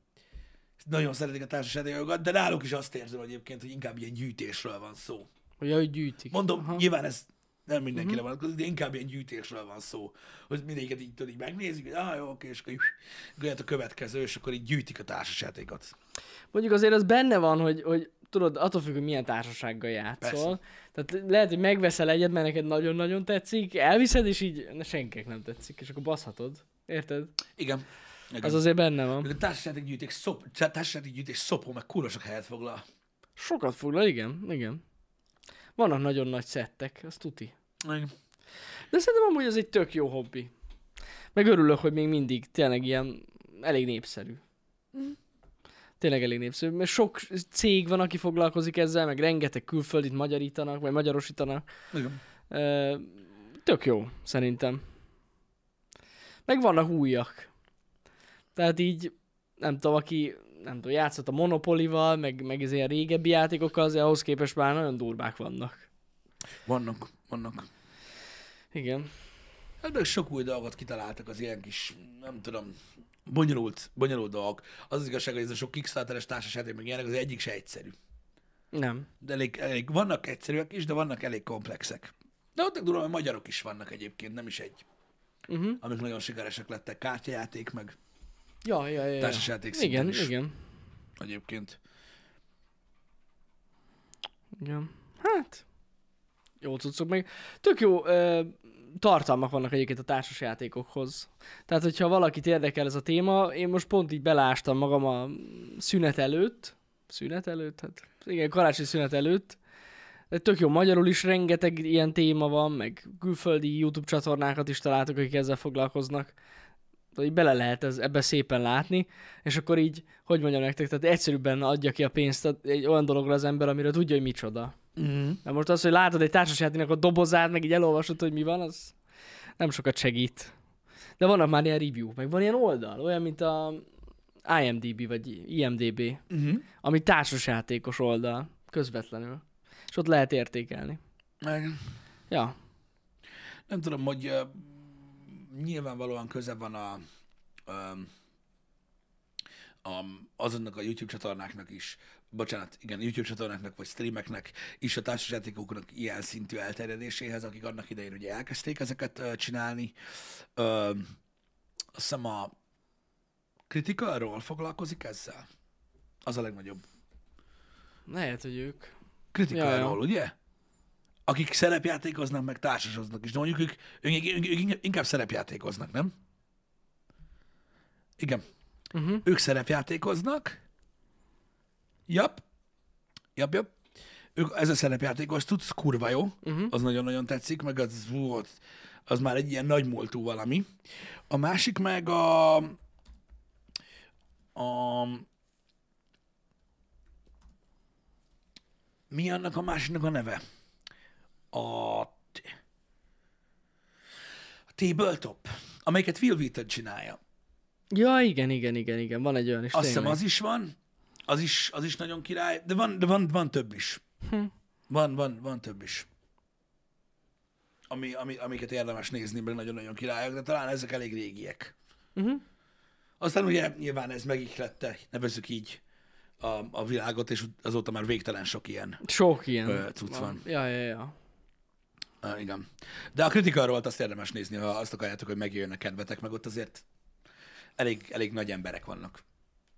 nagyon szeretik a társasjátékokat, de náluk is azt érzem egyébként, hogy inkább ilyen gyűjtésről van szó. Hogy ahogy gyűjtik. Mondom, Aha. nyilván ez nem mindenkire uh-huh. vonatkozik, de inkább ilyen gyűjtésről van szó. Hogy mindegyiket így, tudod, így megnézik, hogy ah, jó, oké, és akkor így, a következő, és akkor így gyűjtik a társasjátékot. Mondjuk azért az benne van, hogy, hogy tudod, attól függ, hogy milyen társasággal játszol. Tehát lehet, hogy megveszel egyet, mert neked nagyon-nagyon tetszik, elviszed, és így na, senkinek nem tetszik, és akkor baszhatod. Érted? Igen. Igen. Az azért benne van. a társasjáték gyűjtés, szop, társasjáték gyűjtés szopó, meg kurva sok helyet foglal. Sokat foglal, igen, igen. Vannak nagyon nagy szettek, az tuti. De szerintem amúgy ez egy tök jó hobbi. Meg örülök, hogy még mindig tényleg ilyen elég népszerű. Tényleg elég népszerű, mert sok cég van, aki foglalkozik ezzel, meg rengeteg külföldit magyarítanak, vagy magyarosítanak. Igen. Ö, Tök jó, szerintem. Meg vannak újak. Tehát így, nem tudom, aki nem tudom, játszott a Monopolival, meg, meg ez ilyen régebbi játékokkal, azért ahhoz képest már nagyon durvák vannak. Vannak, vannak. Igen. Hát meg sok új dolgot kitaláltak az ilyen kis, nem tudom, bonyolult, bonyolult dolgok. Az az igazság, hogy ez a sok Kickstarteres társasjáték, meg ilyenek, az egyik se egyszerű. Nem. De elég, elég, vannak egyszerűek is, de vannak elég komplexek. De ott durva, hogy magyarok is vannak egyébként, nem is egy. Uh-huh. Amik nagyon sikeresek lettek, kártyajáték, meg Ja, ja, ja. ja. társasjáték Igen, is igen. egyébként. Igen. Hát, jó cuccok meg. Tök jó ö, tartalmak vannak egyébként a társasjátékokhoz. Tehát, hogyha valakit érdekel ez a téma, én most pont így belástam magam a szünet előtt. Szünet előtt? Hát igen, karácsonyi szünet előtt. De tök jó, magyarul is rengeteg ilyen téma van, meg külföldi YouTube csatornákat is találtok, akik ezzel foglalkoznak. Tehát így bele lehet ez, ebbe szépen látni, és akkor így, hogy mondjam nektek, tehát egyszerűbben adja ki a pénzt egy olyan dologra az ember, amiről tudja, hogy micsoda. Mm. Na most az, hogy látod egy társasjátéknak a dobozát, meg így elolvasod, hogy mi van, az nem sokat segít. De vannak már ilyen review, meg van ilyen oldal, olyan, mint a IMDB, vagy IMDB, Mm-hmm. ami társasjátékos oldal, közvetlenül. És ott lehet értékelni. Meg Ja. nem tudom, hogy uh, nyilvánvalóan köze van a, um, a, azonnak a YouTube csatornáknak is, bocsánat, igen, YouTube csatornáknak vagy streameknek is a társasjátékoknak ilyen szintű elterjedéséhez, akik annak idején ugye elkezdték ezeket uh, csinálni. Uh, azt hiszem a Criticalról foglalkozik ezzel. Az a legnagyobb. Lehet, hogy ők. Ja. ugye? Akik szerepjátékoznak, meg társasoznak is. De mondjuk ők, ők, ők, ők inkább szerepjátékoznak, nem? Igen. Uh-huh. Ők szerepjátékoznak. Jap. Jap, jap. Ők, ez a szerepjátékos tudsz, kurva jó. Uh-huh. Az nagyon-nagyon tetszik, meg az volt, az már egy ilyen nagy múltú valami. A másik meg a, a mi annak a másiknak a neve? A, a Tabletop, amelyiket Will Wheaton csinálja. Ja, igen, igen, igen, igen. Van egy olyan is. Azt hiszem az is van, az is, az is nagyon király, de van, de van, van több is. Hm. Van, van, van több is. Ami, ami, amiket érdemes nézni, mert nagyon-nagyon királyok, de talán ezek elég régiek. Uh-huh. Aztán ugye nyilván ez megihlette, nevezzük így, a, a világot, és azóta már végtelen sok ilyen. Sok ilyen. Ö, cucc van. Ja, ja, ja. Uh, igen. De a Role-t azt érdemes nézni, ha azt akarjátok, hogy megjöjjön a kedvetek, meg ott azért elég, elég nagy emberek vannak.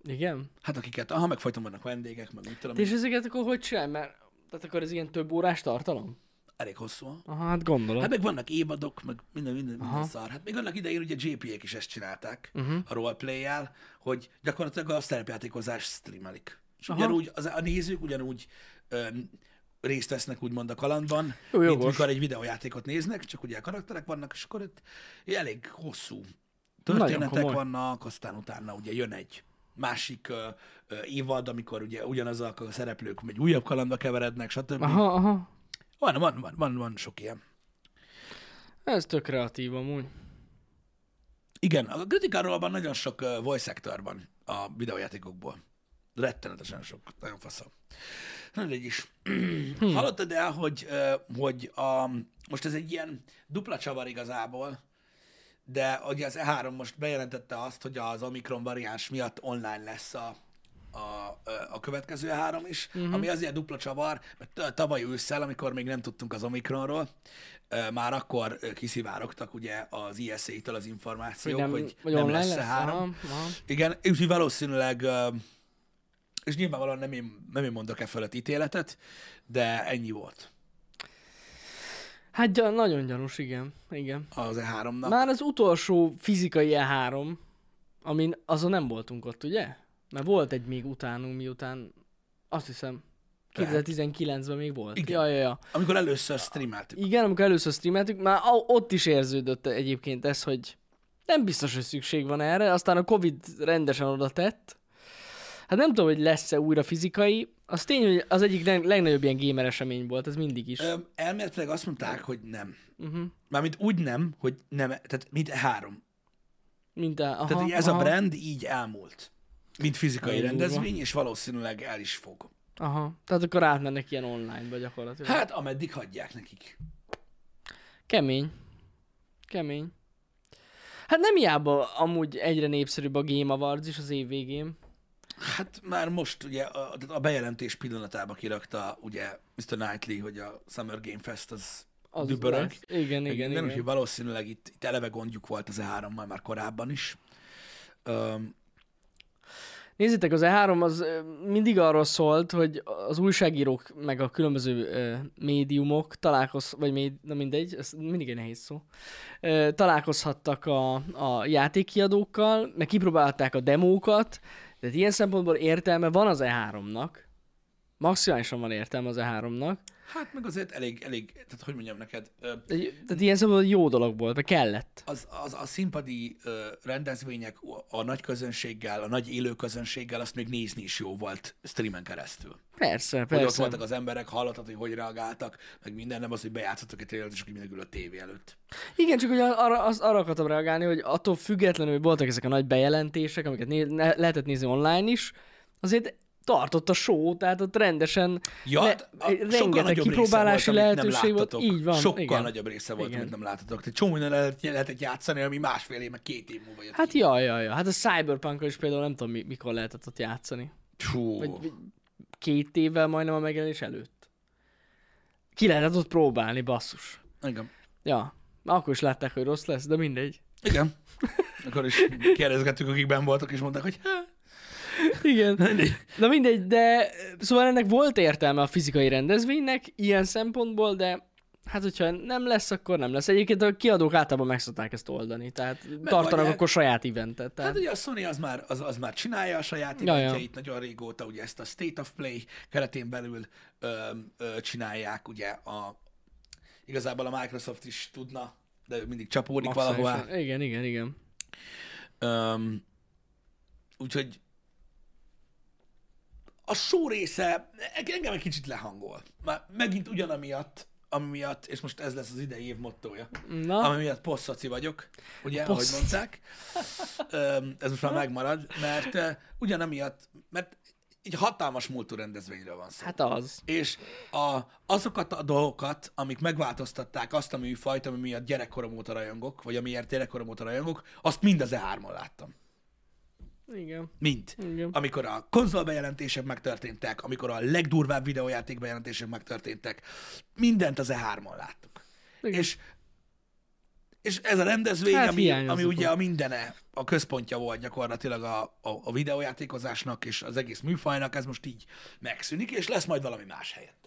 Igen? Hát akiket, aha, meg folyton vannak vendégek, meg mit tudom, És ezeket akkor hogy csinálj? Mert tehát akkor ez ilyen több órás tartalom? elég hosszú. Aha, hát gondolom. Hát meg vannak évadok, meg minden, minden, minden Aha. szar. Hát még annak idején ugye JP-ek is ezt csinálták Uh-huh. a roleplay-jel, hogy gyakorlatilag a szerepjátékozás streamelik. És Aha. ugyanúgy az, a nézők ugyanúgy ö, részt vesznek úgymond a kalandban, Jó, mint jogos. mikor egy videójátékot néznek, csak ugye a karakterek vannak, és akkor itt elég hosszú történetek vannak, aztán utána ugye jön egy másik ö, évad, amikor ugye ugyanazok a szereplők egy újabb kalandba keverednek, stb. Aha, aha. Van, van, van, van, van sok ilyen. Ez tök kreatív amúgy. Igen, a Critical Role-ban nagyon sok uh, voice actor van a videójátékokból. Rettenetesen sok, nagyon faszom. Na, de is. Hmm. Hallottad el, hogy, uh, hogy a, most ez egy ilyen dupla csavar igazából, de ugye az E3 most bejelentette azt, hogy az Omikron variáns miatt online lesz a, a, a következő E3 is, uh-huh. ami azért dupla csavar, mert tavaly ősszel, amikor még nem tudtunk az Omikronról, már akkor kiszivárogtak ugye az ISA-től az információk, hogy, hogy, hogy nem lesz, lesz E3. Aha, aha. Igen, úgyhogy valószínűleg, és nyilvánvalóan nem én, nem én mondok e fölött ítéletet, de ennyi volt Hát gyan, nagyon gyanús, igen. Igen. az E3-nak. Már az utolsó fizikai E3, amin azon nem voltunk ott, ugye? Mert volt egy még utánunk, miután azt hiszem 2019-ben még volt. Igen. Ja, ja, ja. Amikor először streameltük. Igen, amikor először streameltük, már ott is érződött egyébként ez, hogy nem biztos, hogy szükség van erre, aztán a Covid rendesen oda tett. Hát nem tudom, hogy lesz-e újra fizikai. Az tény, hogy az egyik leg- legnagyobb ilyen gamer esemény volt, ez mindig is. Ö, elméletileg azt mondták, hogy nem. Uh-huh. Mármint úgy nem, hogy nem, tehát mint E3. Mint a, aha, Tehát így ez aha, a brand így elmúlt. Mint fizikai durva. rendezvény, és valószínűleg el is fog. Aha, tehát akkor átmennek ilyen online-ba gyakorlatilag. Hát, ameddig hagyják nekik. Kemény. Kemény. Hát nem hiába amúgy egyre népszerűbb a Game Awards is az év végén. Hát már most ugye a, a bejelentés pillanatában kirakta ugye Mr. Knightley, hogy a Summer Game Fest az Az dübörög. lesz. Igen, igen, minden, igen. valószínűleg itt, itt eleve gondjuk volt az E3-mal már korábban is. Um, Nézzétek, az E3 az mindig arról szólt, hogy az újságírók meg a különböző ö, médiumok találkoz, vagy méd, na mindegy, ez mindig egy nehéz szó, ö, találkozhattak a, a játékkiadókkal, meg kipróbálták a demókat, tehát ilyen szempontból értelme van az E3-nak, maximálisan van értelme az E3-nak, hát meg azért elég, elég, tehát hogy mondjam neked, ö, tehát ilyen szempontból jó dolog volt, vagy kellett. az, az a színpadi ö, rendezvények a nagy közönséggel, a nagy élő közönséggel, azt még nézni is jó volt streamen keresztül. Persze, Hogy ott persze. voltak az emberek, hallottad, hogy hogy reagáltak, meg minden, nem az, hogy bejátszottak egy trailert, és akkor mindenki a tévé előtt. Igen, csak hogy arra, az, arra akartam reagálni, hogy attól függetlenül, hogy voltak ezek a nagy bejelentések, amiket né- lehetett nézni online is, azért tartott a show, tehát ott rendesen Ja, le- hát a- rengeteg kipróbálási volt, lehetőség volt. Így van. Sokkal igen. nagyobb része volt, Igen. amit nem láttatok. Tehát csomó minden lehet, lehetett játszani, ami másfél év, meg két év múlva jött Hát ki. ja, ja, ja. Hát a cyberpunk is például nem tudom, mi, mikor lehetett ott játszani. Hú. Vagy, vagy két évvel majdnem a megjelenés előtt. Ki lehetett ott próbálni, basszus. Igen. Ja, akkor is látták, hogy rossz lesz, de mindegy. Igen. Akkor is kérdezgettük, akik benn voltak, és mondták, hogy hát, Igen. Na mindegy, de szóval ennek volt értelme a fizikai rendezvénynek ilyen szempontból, de hát hogyha nem lesz, akkor nem lesz. Egyébként a kiadók általában meg szokták ezt oldani, tehát tartanak Megoldják. akkor saját eventet. Tehát... Hát ugye a Sony az már, az, az már csinálja a saját eventjeit nagyon régóta, ugye ezt a State of Play keretén belül ö, ö, csinálják, ugye a, igazából a Microsoft is tudna, de ő mindig csapódik valahová. Igen, igen, igen. Um, úgyhogy a show része engem egy kicsit lehangol. Már megint ugyanamiatt, ami miatt, és most ez lesz az idei év mottója, Na, ami miatt posszaci vagyok, ugye, ahogy Posszaci. mondták. Ez most már megmarad, mert ugyanamiatt, mert egy hatalmas múltú rendezvényről van szó. hát az. És a, azokat a dolgokat, amik megváltoztatták azt a műfajt, ami miatt gyerekkorom óta rajongok, vagy amiért gyerekkorom óta rajongok, azt mind az E3-on láttam. Igen. Mind. Igen. Amikor a konzolbejelentések megtörténtek, amikor a legdurvább videójáték bejelentések megtörténtek, mindent az E3-on láttuk. Igen. És, és ez a rendezvény, Hát ami, ami ugye a mindene, a központja volt gyakorlatilag a, a, a videójátékozásnak és az egész műfajnak, ez most így megszűnik, és lesz majd valami más helyette.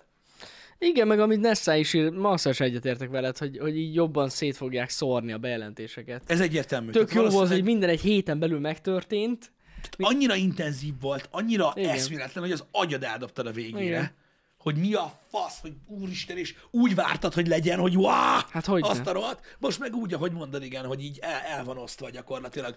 Igen, meg amit Nessa is ír, masszas egyetértek veled, hogy, hogy így jobban szét fogják szórni a bejelentéseket. Ez egyértelmű. Tök Tehát jó volt, hogy minden egy héten belül megtörtént. Annyira intenzív volt, annyira Igen. eszméletlen, hogy az agyad eldobtad a végére. Igen. Hogy mi a fasz, hogy úristen, és úgy vártad, hogy legyen, hogy wow, Hát hogyne. azt a rohadt. Most meg úgy, ahogy mondod, igen, hogy így el, el van osztva gyakorlatilag.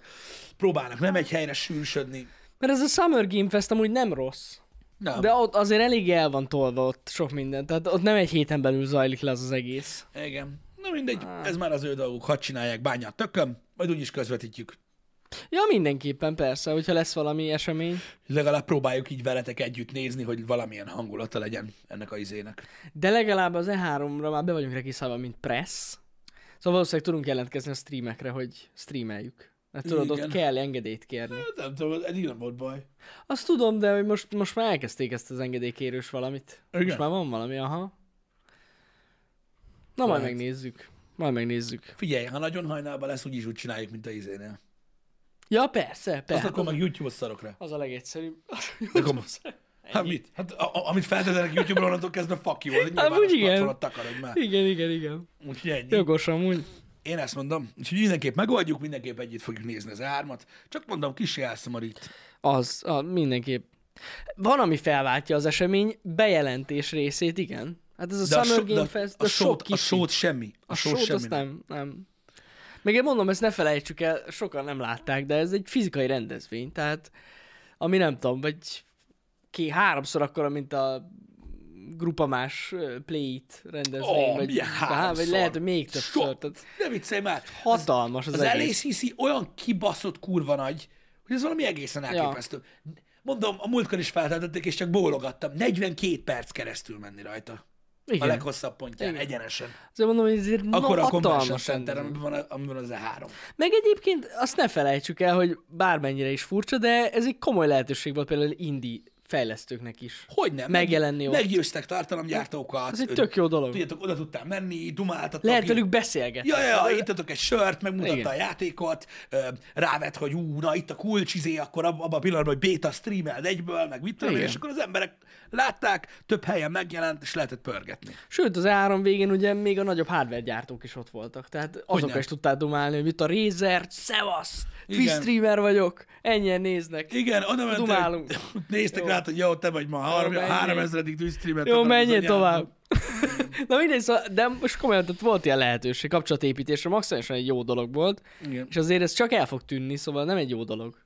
Próbálnak nem egy helyre sűrűsödni. Mert ez a Summer Game Fest amúgy nem rossz. Nem. De ott azért elég el van tolva ott sok minden. Tehát ott nem egy héten belül zajlik le az az egész. Igen. Na mindegy, Ah. ez már az ő dolguk, hadd csinálják, bánja a tököm, majd úgyis közvetítjük. Ja, mindenképpen persze, hogyha lesz valami esemény. Legalább próbáljuk így veletek együtt nézni, hogy valamilyen hangulata legyen ennek a izének. De legalább az E3-ra már be vagyunk regisztrálva, mint press. Szóval valószínűleg tudunk jelentkezni a streamekre, hogy streameljük. Mert tudod, Igen. ott kell engedélyt kérni. Hát Nem tudom, eddig nem volt baj. Azt tudom, de hogy most, most már elkezdték ezt az engedélykérős valamit. Igen. Most már van valami, aha. Na majd megnézzük. Majd megnézzük. Figyelj, ha nagyon hajnalban lesz, úgyis úgy csináljuk, mint a izénél. Ja, persze, Azt persze. akkor meg YouTube-os szarok rá. Az a legegyszerűbb. Akkor Hát mit? Hát a, a, amit feltételek YouTube-ra, onnantól kezdve fuck you, az egy nyilvános Amúgy igen. takarodj már. Igen, igen, igen. Úgyhogy ennyi. Jogos amúgy. Én ezt mondom. Úgyhogy mindenképp megoldjuk, mindenképp együtt fogjuk nézni az ármat. Csak mondom, kis elszomorít. Az, a, mindenképp. Van, ami felváltja az esemény bejelentés részét, igen. Hát ez a De a, Summer so, de Game a, Fest, a, de sok sót, a kicsi. sót semmi. A, A sót sót semmi azt nem, nem. Még én mondom, ezt ne felejtsük el, sokan nem látták, de ez egy fizikai rendezvény, tehát ami nem tudom, vagy ki háromszor akkora, mint a grupamás ö, Play-It rendezvény, Ó, vagy, hát, vagy lehet, hogy még többször. Sok. Tehát Ne viccelj már. hatalmas az, Az egész. LACC olyan kibaszott kurva nagy, hogy ez valami egészen elképesztő. Mondom, a múltkor is feltöltötték, és csak bólogattam. 42 perc keresztül menni rajta. Igen. A leghosszabb pontján, Igen. egyenesen. Azért mondom, hogy ezért Akkor na, a Convention Center, amiben van, amiben az E3. Meg egyébként azt ne felejtsük el, hogy bármennyire is furcsa, de ez egy komoly lehetőség volt például indie fejlesztőknek is. Hogy nem? Megjelenni ott. Meggyőztek tartalomgyártókat. Ez egy tök jó dolog. Tudjátok, oda tudtál menni, dumáltatok. Lehet velük beszélgetni. Ja, ja, ja, ittatok egy sört, megmutatta Igen. a játékot, ö, rávett, hogy ú, na itt a kulcs izé, akkor ab- abban a pillanatban, hogy beta streameld egyből, meg mit tudom Igen. és akkor az emberek látták, több helyen megjelent, és lehetett pörgetni. Sőt, az E3 végén ugye még a nagyobb hardware gyártók is ott voltak. Tehát nem. is tudtál dumálni, hogy mit a Razer, szevasz, Twitch streamer vagyok, ennyien néznek. Igen, oda mentek, Dumálunk. néztek Jó. rá, hogy jó, te vagy ma, három, menjél. 3000. Twitch streamet. Jó, menjél tovább. Na mindegy, szóval, de most komolyan, tehát volt ilyen lehetőség, kapcsolatépítésre maximálisan egy jó dolog volt, Igen. és azért ez csak el fog tűnni, szóval nem egy jó dolog.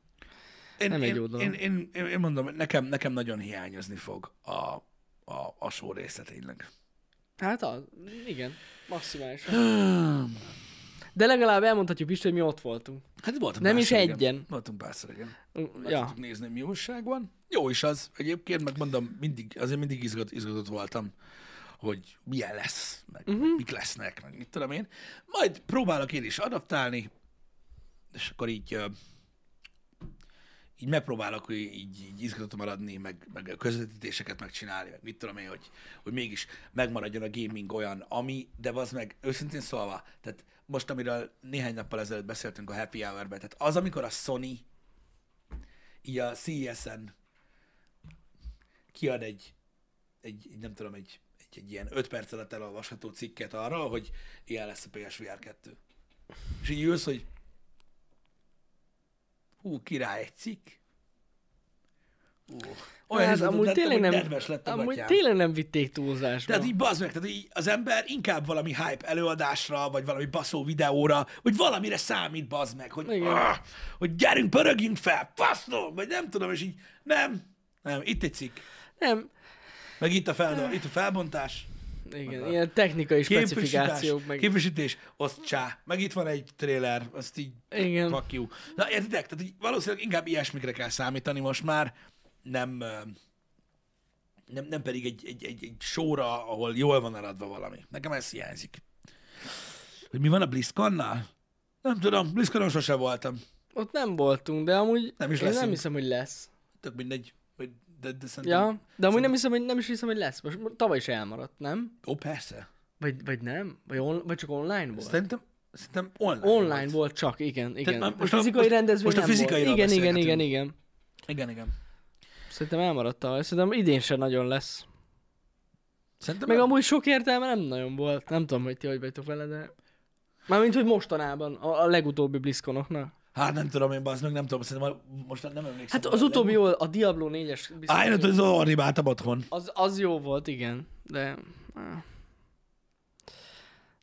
Én, Nem egy én, jó dolog. Én, én, én, én mondom, nekem, nekem nagyon hiányozni fog a, a, a só része tényleg. Hát az, igen, maximálisan. De legalább elmondhatjuk is, hogy mi ott voltunk. Hát voltunk Nem is igen. egyen. Voltunk párszor, igen. Meg Ja, tudtuk nézni, mi újság van. Jó is az. Egyébként meg mondom, mindig, azért mindig izgat, izgatott voltam, hogy milyen lesz, meg uh-huh. mik lesznek, meg mit tudom én. Majd próbálok én is adaptálni, és akkor így, így megpróbálok hogy így, így izgatott maradni, meg, meg a közvetítéseket megcsinálni, meg mit tudom én, hogy, hogy mégis megmaradjon a gaming olyan, ami, de az meg őszintén szólva, tehát most, amiről néhány nappal ezelőtt beszéltünk a Happy Hour-ben, tehát az, amikor a Sony így a CES-en kiad egy, egy, nem tudom, egy, egy, egy ilyen 5 perc alatt elolvasható cikket arra, hogy ilyen lesz a PSVR 2. És így ülsz, hogy hú, király egy cikk. Olyan hát amúgy lettem, tényleg nem, nedves lett a amúgy gatyám. tényleg nem vitték túlzásba. Tehát így bazd meg, tehát így az ember inkább valami hype előadásra, vagy valami baszó videóra, vagy valamire számít bazd meg, hogy, ah, hogy gyerünk, pörögjünk fel, faszom, vagy nem tudom, és így nem, nem, itt egy cikk, Nem, meg itt a, fel, itt a felbontás, igen, ilyen technikai specifikációk, meg... képvisítés, azt csá, meg itt van egy trailer, azt így Igen. fuck you. Na értitek, tehát így valószínűleg inkább ilyesmikre kell számítani most már, nem, nem, nem pedig egy, egy, egy, egy sóra, ahol jól van eladva valami. Nekem ez hiányzik. Hogy mi van a BlizzConnal? Nem tudom, BlizzConon sose voltam. Ott nem voltunk, de amúgy Nem is én nem hiszem, hogy lesz. Tök mindegy. De, de szerintem... Ja, de amúgy nem hiszem, hogy nem is hiszem, hogy lesz. Most tavaly is elmaradt, nem? Ó, persze. Vagy, vagy nem? Vagy, on, vagy csak online volt? Szerintem, szerintem online, Online volt. volt csak, igen, igen. már most, a- fizikai most- rendezvény most a nem volt. Igen, igen, igen, igen. Igen, igen. Szerintem elmaradt tavaly. Szerintem idén sem nagyon lesz. Szerintem Meg nem. amúgy sok értelme nem nagyon volt. Nem tudom, hogy ti hogy vagytok vele, de... Mármint, hogy mostanában, a, a legutóbbi BlizzConoknak. Hát nem tudom én, bazd meg, nem tudom, szerintem a- most nem emlékszem. Hát az utóbbi jó, a Diablo 4-es biztos, Á, én hogy- az animáltam otthon. az, az jó volt, igen, de... áh.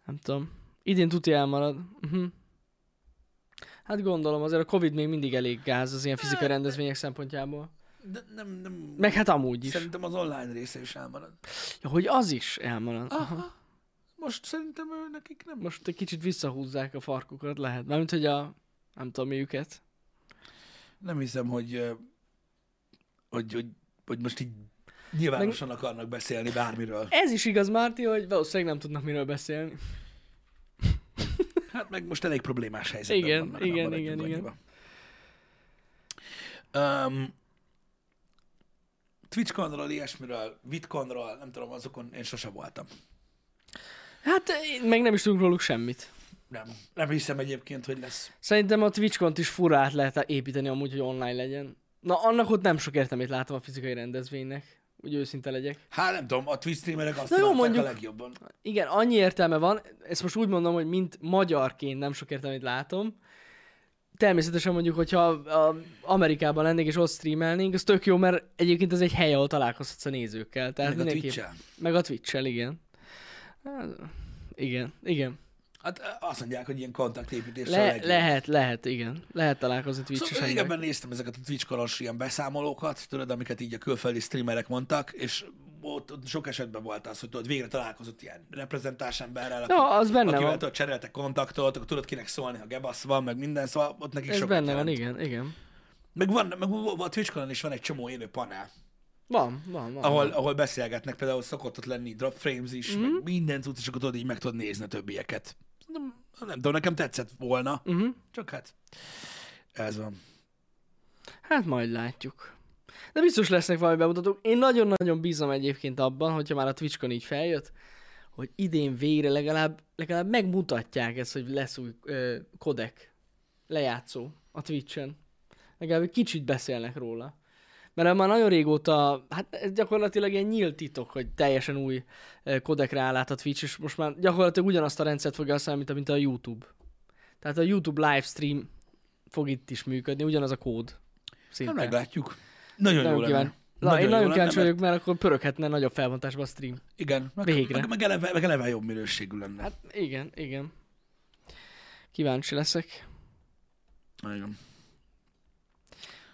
Nem tudom. Idén tuti elmarad. Uh-huh. Hát gondolom, azért a Covid még mindig elég gáz az ilyen fizikai rendezvények szempontjából. De nem, nem... Meg hát amúgy is. Szerintem az online része is elmarad. Ja, hogy az is elmarad. Aha. Most szerintem ő nekik nem. Most egy kicsit visszahúzzák a farkukat, lehet. Mármint, hogy a... Nem tudom, mi őket. Nem hiszem, hogy, hogy, hogy, hogy most így nyilvánosan akarnak beszélni bármiről. Ez is igaz, Márti, hogy valószínűleg nem tudnak miről beszélni. Hát meg most elég problémás helyzetben Igen, vannak. na, igen, igen, igen. Um, TwitchConról, ilyesmiről, VidConról, nem tudom, azokon én sose voltam. Hát én meg nem is tudunk róluk semmit. Nem. Nem hiszem egyébként, hogy lesz. Szerintem a Twitch-kont is fura át lehet építeni amúgy, hogy online legyen. Na, annak ott nem sok értelmét látom a fizikai rendezvénynek. Úgy őszinte legyek. Hát nem tudom, a Twitch streamerek azt Na jó, mondjuk- a legjobban. Igen, annyi értelme van, ezt most úgy mondom, hogy mint magyarként nem sok értelmét látom. Természetesen mondjuk, hogyha a Amerikában lennék és ott streamelnénk, az tök jó, mert egyébként ez egy hely, ahol találkozhatsz a nézőkkel. Tehát Meg a twitch Meg a Twitch-el, igen. Hát, Igen, igen. Hát azt mondják, hogy ilyen kontaktépítés a Le, lehet, lehet, igen. Lehet találkozni Twitch-es Szóval régebben néztem ezeket a Twitch ilyen beszámolókat, tudod, amiket így a külföldi streamerek mondtak, és ott, ott sok esetben volt az, hogy tudod, végre találkozott ilyen reprezentáns emberrel, aki, Ja, az benne akivel van. tudod, cseréltek kontaktot, akkor tudod kinek szólni, ha gebasz van, meg minden, szóval ott nekik Ez sokat benne van, jelent. igen, igen. Meg van, meg a Twitch is van egy csomó élő panel, Van, van, van. ahol, ahol beszélgetnek, például szokott ott lenni drop frames is, Mhm. mm-hmm. meg minden cucc, és akkor tudod, így meg tudod nézni a többieket. Nem, nem tudom, nekem tetszett volna, Uh-huh. csak hát ez van. Hát majd látjuk. De biztos lesznek valami bemutatók. Én nagyon-nagyon bízom egyébként abban, hogyha már a Twitchkon így feljött, hogy idén végre legalább, legalább megmutatják ezt, hogy lesz új ö, kodek lejátszó a Twitchen. Legalább egy kicsit beszélnek róla. Mert már nagyon régóta, hát ez gyakorlatilag egy nyílt titok, hogy teljesen új kodekre állát a Twitch, és most már gyakorlatilag ugyanazt a rendszert fogja használni, mint a, YouTube. Tehát a YouTube livestream fog itt is működni, ugyanaz a kód. Hát Szinte. meglátjuk. Nagyon, Nagyon jó kíváncsi. lenne. Na, én jó nagyon kíváncsi mert- vagyok, mert akkor pöröghetne nagyobb felbontásban a stream. Igen, meg, Végre. meg, meg, eleve, meg eleve jobb minőségű lenne. Hát, igen, igen. Kíváncsi leszek. igen.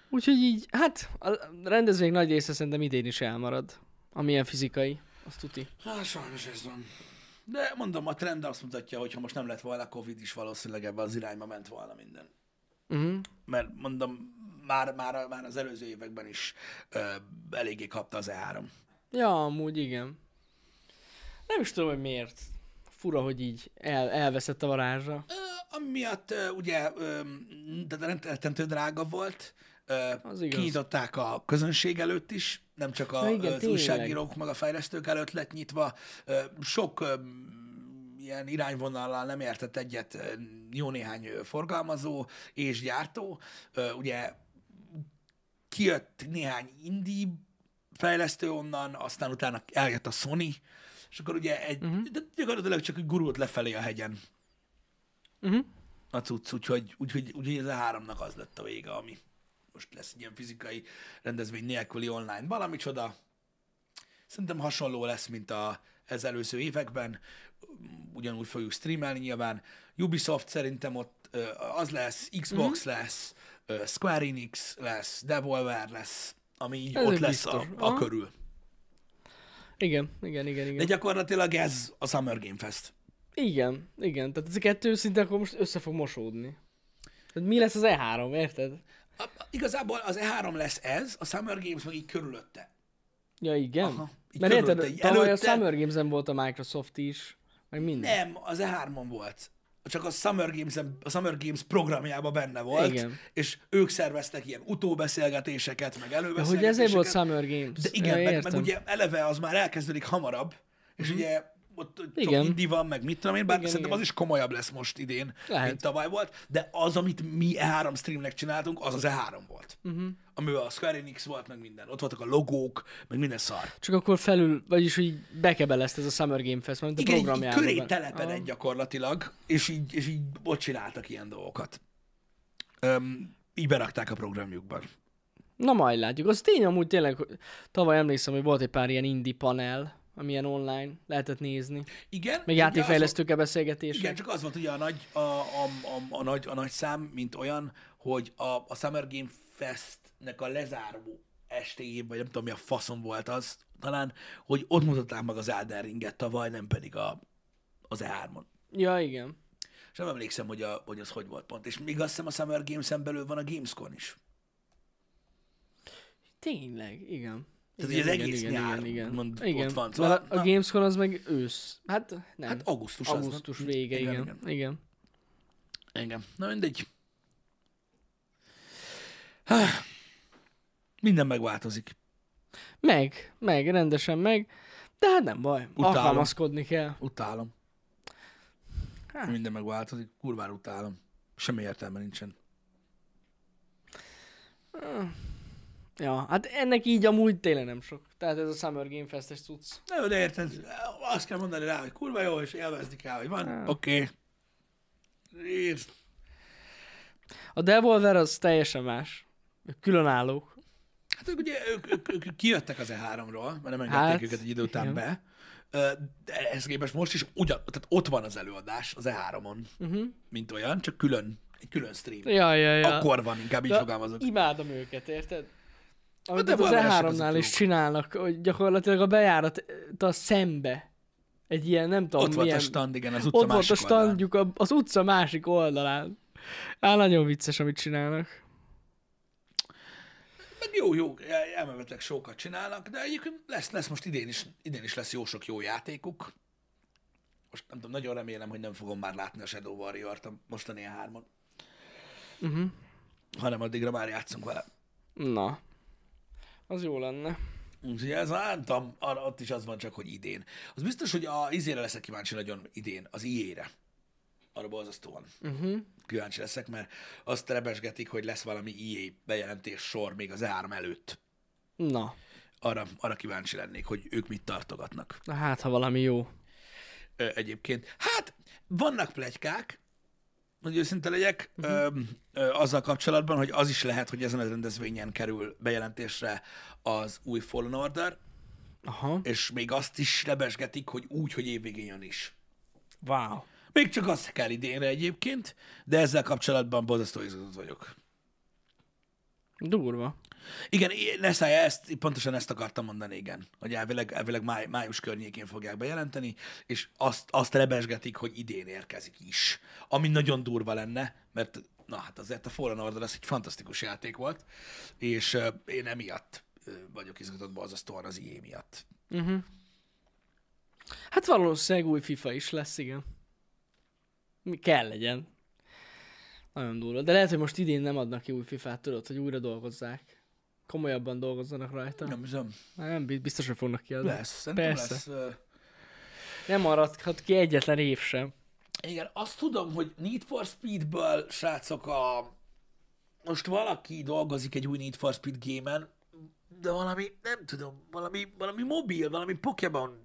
Úgyhogy így, hát a rendezvény nagy része szerintem idén is elmarad. Amilyen fizikai, azt tuti. Hát sajnos ez van. De mondom, a trend azt mutatja, hogy ha most nem lett volna Covid is, valószínűleg ebben az irányba ment volna minden. Uh-huh. Mert mondom, már, már, már az előző években is ö, eléggé kapta az E3. Ja, amúgy igen. Nem is tudom, hogy miért. Fura, hogy így el, elveszett a varázsa. Ö, amiatt ö, ugye ö, de rettentő drága volt, ö, Az igaz. kinyitották a közönség előtt is, nem csak a, Ja, igen, az újságírók meg a fejlesztők előtt lett nyitva. Ö, sok ö, ilyen irányvonallal nem értett egyet jó néhány forgalmazó és gyártó. Ugye kijött néhány indie fejlesztő onnan, aztán utána eljött a Sony, és akkor ugye egy, uh-huh. de gyakorlatilag csak úgy gurult lefelé a hegyen Uh-huh. a cucc, úgyhogy, úgyhogy, úgyhogy ez a háromnak az lett a vége, ami most lesz egy ilyen fizikai rendezvény nélküli online valamicsoda. Szerintem hasonló lesz, mint a, ez előző években, ugyanúgy fogjuk streamelni nyilván. Ubisoft szerintem ott az lesz, Xbox mm-hmm. lesz, Square Enix lesz, Devolver lesz, ami így Ez ott lesz a, biztos. a körül. Igen, igen, igen, De igen. gyakorlatilag ez a Summer Game Fest. Igen, igen. Tehát ez a kettő szinte akkor most össze fog mosódni. Tehát mi lesz az E3, érted? A, igazából az E3 lesz ez, a Summer Games meg így körülötte. Ja, igen. Aha, így Mert érted, körülötte, így tavaly előtte- a Summer Games-en volt a Microsoft is, meg minden. Nem, az E3-on volt. Csak a Summer Games, a Summer Games programjában benne volt, Igen. és ők szerveztek ilyen utóbeszélgetéseket, meg De előbeszélgetéseket. hogy ezért volt Summer Games. De igen, ja, meg, meg ugye eleve az már elkezdődik hamarabb, és ugye ott Igen. indi van, meg mit tudom én, bár Igen, szerintem igen. az is komolyabb lesz most idén, Lehet. mint tavaly volt, de az, amit mi E3 streamnek csináltunk, az az E3 volt. Mhm. Uh-huh. Amivel a Square Enix volt, meg minden. Ott voltak a logók, meg minden szar. Csak akkor felül, vagyis hogy bekebelezt ez a Summer Game Fest, mert a Igen, így programjában. köré telepedett Aha. gyakorlatilag, és így, és így ott csináltak ilyen dolgokat. Öm, így berakták a programjukban. Na majd látjuk. Az tény amúgy tényleg, tavaly emlékszem, hogy volt egy pár ilyen indie panel, amilyen online lehetett nézni. Igen. Meg játékfejlesztőkkel beszélgetések. Igen, csak az volt ugye a nagy, a, a, a, a, nagy, a nagy szám, mint olyan, hogy a, a Summer Game Festnek a lezáró estéjén, vagy nem tudom mi a faszom volt az, talán, hogy ott mutatták meg az Elden Ringet tavaly, nem pedig a, az E3-on. Ja, igen. És nem emlékszem, hogy, a, hogy az hogy volt pont. És még azt hiszem a Summer Games-en belül van a Gamescom is. Tényleg, igen. Tehát igen, ugye az igen, egész igen, nyár, igen, igen. úgymond igen. ott van. Mert Szóval, a, a Gamescom az meg ősz. Hát nem. Hát augusztus az? Augusztus vége, igen. Igen. igen. Igen. Na mindegy. Há, Minden megváltozik. Meg, meg, rendesen meg. De hát nem baj. Utálom. Alkalmazkodni kell. Utálom. Hát. Minden megváltozik. Kurvára utálom. Semmi értelme nincsen. Ja, hát ennek így amúgy tényleg nem sok. Tehát ez a Summer Game Fest-es cucc. Na de érted, azt kell mondani rá, hogy kurva jó, és élvezni kell, hogy van. Oké. Okay. A Devolver az teljesen más. Ők különállók. Hát ők ugye ők, ők, ők kijöttek az E3-ról, mert nem engedték Hát, őket egy idő után igen. be. De ehhez képest most is ugyan, tehát ott van az előadás az E3-on, Uh-huh. mint olyan, csak külön, egy külön stream. Ja, ja, ja. Akkor van, inkább így De fogalmazok. Imádom őket, érted? Amit az Devolveresek azok E3-nál is csinálnak, hogy gyakorlatilag a bejárat a szembe. Egy ilyen, nem tudom Ott volt milyen... a stand, igen, az utca ott volt a másik oldalán. standjuk a, az utca másik oldalán. Á, nagyon vicces, amit csinálnak. Meg jó, jó, elmevetek sokat csinálnak, de egyébként lesz, lesz most idén is, idén is lesz jó sok jó játékuk. Most nem tudom, nagyon remélem, hogy nem fogom már látni a Shadow Warrior-t a mostani E3-on, Uh-huh. hanem addigra már játszunk vele. Na. Az jó lenne. Úgyhogy ez tudom, arra ott is az van csak, hogy idén. Az biztos, hogy a izére leszek kíváncsi nagyon idén, az IE-re. Arra borzasztóan. Uh-huh. Kíváncsi leszek, mert azt rebesgetik, hogy lesz valami IE bejelentés sor még az áram előtt. Na, Arra, arra kíváncsi lennék, hogy ők mit tartogatnak. na hát, ha valami jó. Ö, egyébként. Hát, vannak plegykák, hogy őszinte legyek, uh-huh. ö, ö, azzal kapcsolatban, hogy az is lehet, hogy ezen a rendezvényen kerül bejelentésre az új Fallen Order, Aha. és még azt is lebesgetik, hogy úgy, hogy évvégén jön is. Wow. Még csak azt kell idénre egyébként, de ezzel kapcsolatban borzasztó izgatott vagyok. Durva. Igen, Neszája, ezt, pontosan ezt akartam mondani, igen, hogy elvileg, elvileg máj, május környékén fogják bejelenteni, és azt, azt rebesgetik, hogy idén érkezik is. Ami nagyon durva lenne, mert na hát azért a Fallen Order az egy fantasztikus játék volt, és uh, én emiatt uh, vagyok izgatott borzasztóan az IE miatt. Uh-huh. Hát valószínűleg új FIFA is lesz, igen. Mi kell legyen. Nagyon durva. De lehet, hogy most idén nem adnak ki új FIFA-t, tudod, hogy újra dolgozzák. Komolyabban dolgozzanak rajta. Nem, hiszem. nem bi- biztos, hogy fognak kiadni. Lesz, Persze. lesz. Uh, Nem maradhat ki egyetlen év sem. Igen, azt tudom, hogy Need for Speedből, srácok, a... most valaki dolgozik egy új Need for Speed gémen, de valami, nem tudom, valami, valami mobil, valami Pokémon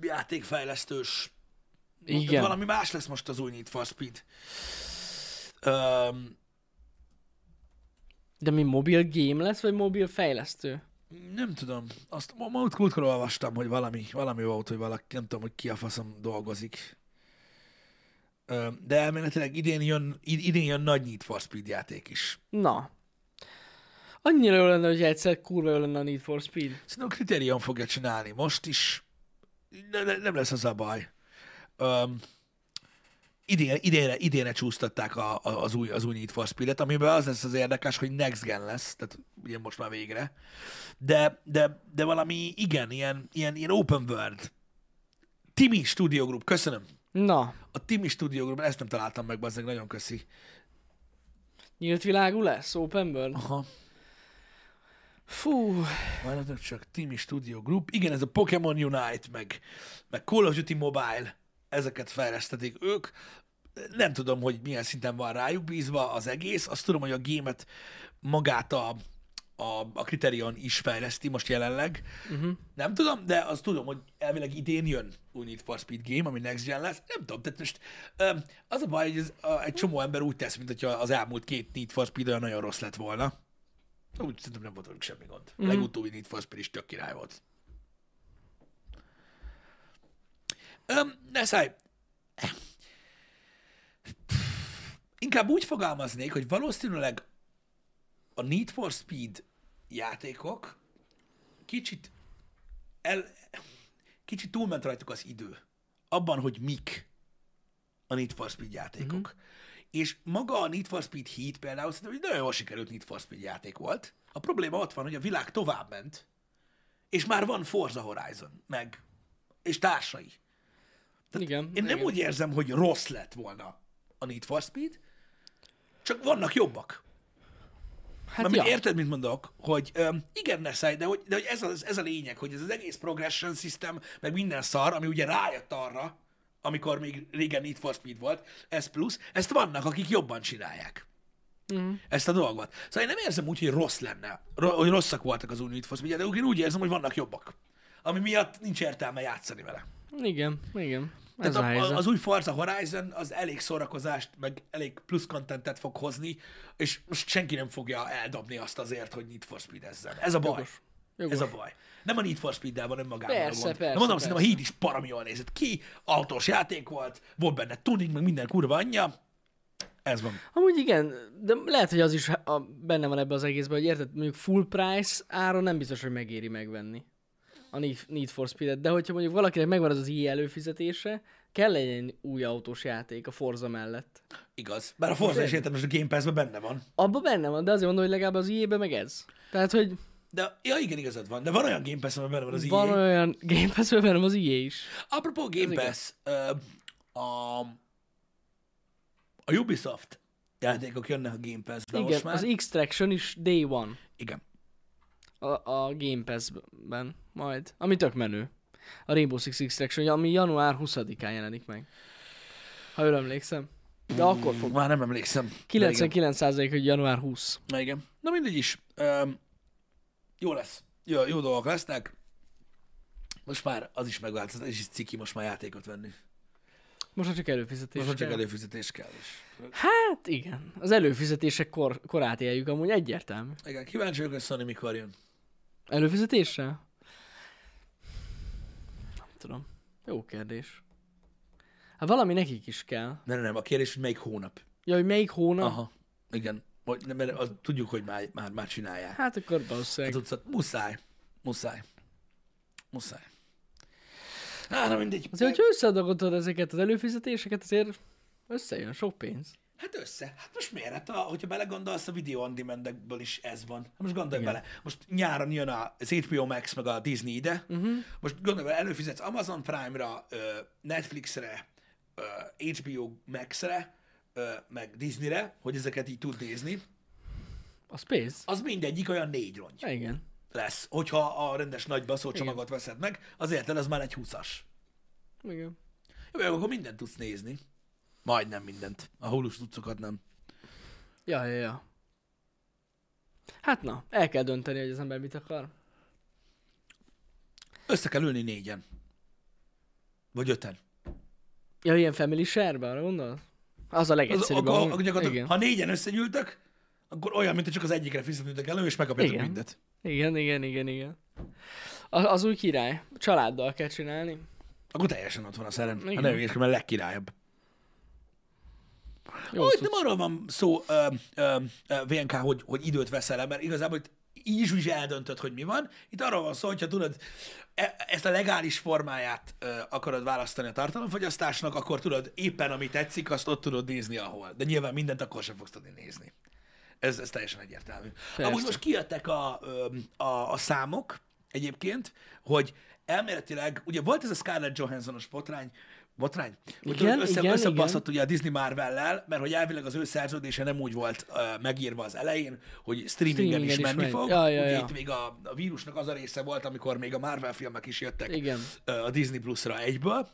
játékfejlesztős. Igen. Valami más lesz most az új Need for Speed. Um, De mi mobil game lesz, vagy mobil fejlesztő? nem tudom, azt ma- múlt múltkor olvastam, hogy valami, valami volt, hogy valaki, nem tudom, hogy ki a faszom dolgozik. De elméletileg idén jön, id- idén jön nagy Need for Speed játék is. Na. Annyira jó lenne, hogy egyszer kurva jó lenne a Need for Speed. Szerintem a Criterion fogja csinálni most is. Ne, ne, nem lesz az a baj. Um, idén, idénre, idénre csúsztatták a, a, az, új, az új Need for Speed-et, amiben az lesz az érdekes, hogy Next Gen lesz, tehát ugye most már végre. De, de, de valami, igen, ilyen, ilyen, ilyen open world. Timi Studio Group, köszönöm. Na, A Timi Studio Group, ezt nem találtam meg, bazzeg, nagyon köszi. nyílt világú lesz? Open world? Aha. Fú, Várjatok csak, Timi Studio Group. Igen, ez a Pokémon Unite, meg, meg Call of Duty Mobile, ezeket fejlesztetik ők. Nem tudom, hogy milyen szinten van rájuk bízva az egész. Azt tudom, hogy a gémet magát a, a, a Criterion is fejleszti most jelenleg. Uh-huh. Nem tudom, de azt tudom, hogy elvileg idén jön új Need for Speed game, ami Next Gen lesz. Nem tudom, tehát most az a baj, hogy ez, a, egy csomó ember úgy tesz, mint hogyha az elmúlt két Need for Speed olyan nagyon rossz lett volna. Úgy szerintem nem volt velük semmi gond. Mm-hmm. Legutóbbi Need for Speed is tök király volt. Öm, ne szállj! Inkább úgy fogalmaznék, hogy valószínűleg a Need for Speed játékok kicsit el, kicsit túlment rajtuk az idő. Abban, hogy mik a Need for Speed játékok. Mm-hmm. És maga a Need for Speed Heat például szerintem egy nagyon jól sikerült Need for Speed játék volt. A probléma ott van, hogy a világ tovább ment, és már van Forza Horizon, meg, és társai. Igen. Én nem igen. úgy érzem, hogy rossz lett volna a Need for Speed, csak vannak jobbak. Hát Mert ja. érted, mit mondok? Hogy um, igen, ne szállj, de hogy, de hogy ez, az, ez a lényeg, hogy ez az egész progression system, meg minden szar, ami ugye rájött arra, amikor még régen Need for Speed volt, ez plusz, ezt vannak, akik jobban csinálják. Mm. Ezt a dolgot. Szóval én nem érzem úgy, hogy rossz lenne, hogy rosszak voltak az új Need for Speed, de én úgy érzem, hogy vannak jobbak. Ami miatt nincs értelme játszani vele. Igen, igen. Ez Tehát a, a, a, az új Forza Horizon az elég szórakozást, meg elég plusz kontentet fog hozni, és most senki nem fogja eldobni azt azért, hogy Need for Speed ezzel. Ez a baj. Jogos. Jogos. Ez a baj. Nem a Need for Speed-del van önmagában Persze, persze, De mondom, szerintem a persze. Heat is baromi jól nézett ki, autós játék volt, volt benne tuning, meg minden kurva anyja. Ez van. Amúgy igen, de lehet, hogy az is a, benne van ebbe az egészben, hogy érted, mondjuk full price áron nem biztos, hogy megéri megvenni a Need, for Speed-et, de hogyha mondjuk valakinek megvan az az i előfizetése, kell legyen új autós játék a Forza mellett. Igaz. Bár a Forza is érted, most a Game Pass-ben benne van. Abba benne van, de azért mondom, hogy legalább az ie meg ez. Tehát, hogy De, ja igen, igazad van. De van olyan Game Pass, amiben benne van az van EA. olyan Game pass benne van az IE is. Apropó Game igaz. Pass, ö, a, a Ubisoft játékok jönnek a Game Pass-be Igen, most már. az Extraction is Day One. Igen. A, a Game Pass-ben majd, ami tök menő. A Rainbow Six Extraction, ami január 20-án jelenik meg. Ha jól emlékszem. De akkor fog. Már nem emlékszem. De igen. 99% hogy január 20. Na igen. Na mindegy is. Um, jó lesz. Jó, jó dolgok lesznek. Most már az is megváltozott, ez is ciki most már játékot venni. Most csak előfizetés. Most már csak kell. előfizetés kell is. Hát igen. Az előfizetések kor, korát éljük amúgy egyértelmű. Igen, kíváncsi vagyok, hogy Sony mikor jön. Előfizetésre? Nem tudom. Jó kérdés. Hát valami nekik is kell. Nem, nem, a kérdés, hogy melyik hónap. Ja, hogy melyik hónap? Aha. Igen. Vagy, nem, mert az, tudjuk, hogy már, már, már csinálják. Hát akkor Hát valószínűleg. tudsz, hát muszáj. Muszáj. Muszáj. Á, na mindegy. Azért, hogyha összeadagolod ezeket az előfizetéseket, azért összejön sok pénz. Hát össze. Hát most miért? Hát a, hogyha belegondolsz, a video on demandekből is ez van. Hát most gondolj Igen. bele. Most nyáron jön a- az HBO Max meg a Disney ide. Uh-huh. Most gondolj bele, előfizetsz Amazon Prime-ra, Netflixre, HBO Max-re, meg Disneyre, hogy ezeket így tud nézni. Az pénz? Az mindegyik olyan négy rongy igen. lesz. Hogyha a rendes nagy baszó csomagot veszed meg, azért ez már egy 20-as. Igen. Jó, akkor mindent tudsz nézni. Majdnem mindent. A holus cuccokat nem. Ja, ja, ja. Hát na, el kell dönteni, hogy az ember mit akar. Össze kell ülni négyen. Vagy öten. Ja, ilyen family share-be, arra gondolsz? Az a Az, legegyszerűbb. akkor, amúgy. akkor gyakorlatilag, igen. ha négyen összegyűltek, akkor olyan, mint csak az egyikre fizetnétek elő, és megkapjátok Igen. mindet. igen, igen, igen, igen. Az, az új király. Családdal kell csinálni. Akkor teljesen ott van a szerem. Igen. Ha nem mert legkirályabb. Jó, Ó, itt nem arról van szó, ö, ö, ö, VNK, hogy, hogy időt veszel el, mert igazából így is, úgy eldöntöd, hogy mi van. Itt arról van szó, hogyha tudod, e- ezt a legális formáját ö, akarod választani a tartalomfogyasztásnak, akkor tudod, éppen ami tetszik, azt ott tudod nézni, ahol. De nyilván mindent akkor sem fogsz tudni nézni. Ez, ez teljesen egyértelmű. Persze. Amúgy most kijöttek a, ö, a, a számok egyébként, hogy elméletileg, ugye volt ez a Scarlett Johanssonos botrány, botrány? Igen, össze, igen, összebaszott ugye a Disney Marvel-lel, mert hogy elvileg az ő szerződése nem úgy volt uh, megírva az elején, hogy streamingen is Streamingen is menni megy. fog. Ja, ja, ugye ja. itt még a, a vírusnak az a része volt, amikor még a Marvel filmek is jöttek Igen. uh, a Disney Plus-ra egyből,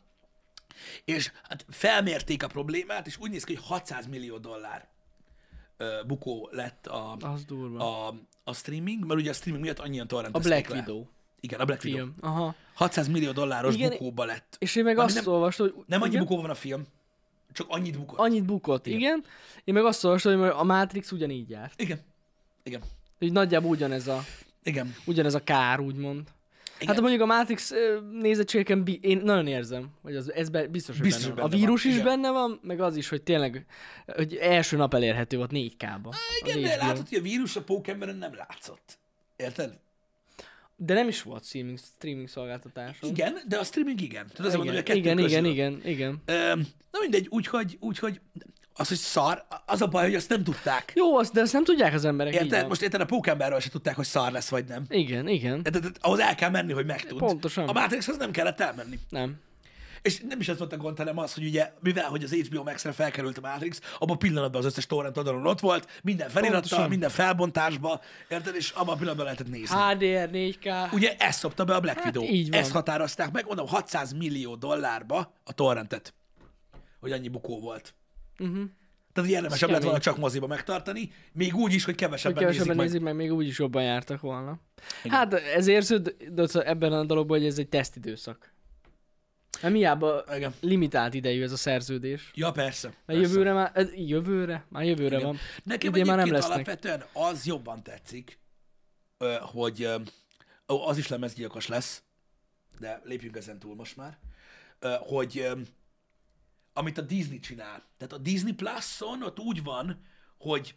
és hát felmérték a problémát, és úgy néz ki, hogy 600 millió dollár uh, bukó lett a, durva. a, a streaming, mert ugye a streaming miatt annyian A torrentezték Black le. Widow Igen, a Black Widow. film. Aha. 600 millió dolláros Igen, bukóba lett. És én meg Ami azt nem- olvastam, hogy... Nem annyi igen? bukóban van a film, csak annyit bukott. Annyit bukott, igen. igen. Én meg azt olvastam, hogy a Matrix ugyanígy járt. Igen. Igen. Hogy nagyjából ugyanez a, Igen. ugyanez a kár, úgymond. Igen. Hát mondjuk a Matrix nézettségeken bi- én nagyon érzem, hogy az, ez be, biztos, hogy Biztos, benne van. A benne van, vírus is igen. benne van, meg az is, hogy tényleg, hogy első nap elérhető volt 4K-ba. Igen, de látod, hogy a vírus a Pókemberen nem látszott. Érted? De nem is volt streaming, streaming szolgáltatáson. Igen, de a streaming igen. Tehát azért mondom, hogy a igen, kettő igen, igen, igen, igen. Öm, na mindegy, úgyhogy, úgyhogy az, hogy szar, az a baj, hogy azt nem tudták. Jó, azt, de ezt nem tudják az emberek. Érted? Most érted, a Pókemberről se tudták, hogy szar lesz, vagy nem. Igen, igen. Tehát ahhoz el kell menni, hogy megtudd. Pontosan. A Matrixhoz nem kellett elmenni. Nem. És nem is az volt a gond, hanem az, hogy ugye, mivel hogy az HBO Max-re felkerült a Matrix, abban a pillanatban az összes torrent oldalon ott volt, minden felirattal, Pontosan. minden felbontásba, érted? És abban a pillanatban lehetett nézni. HDR 4K. Ugye ezt szopta be a Black Hát Widow. így van. Ezt határozták meg, mondom, 600 millió dollárba a torrentet, hogy annyi bukó volt. Uh-huh. Tehát hogy érdemes lett volna csak moziba megtartani, még úgy is, hogy Hogy kevesebben, kevesebben nézik, nézik meg, még úgy is jobban jártak volna. Hát ez érződ ebben a dologban, hogy ez egy tesztidőszak. Nem hiába meg. Igen. limitált idejű ez a szerződés. Ja, persze. Persze. jövőre már, jövőre? Már jövőre Igen. van. Nekem Idén már nem lesznek. alapvetően az jobban tetszik, hogy az is lemezgyilkos lesz, de lépjünk ezen túl most már, hogy amit a Disney csinál. Tehát a Disney Plus-on ott úgy van, hogy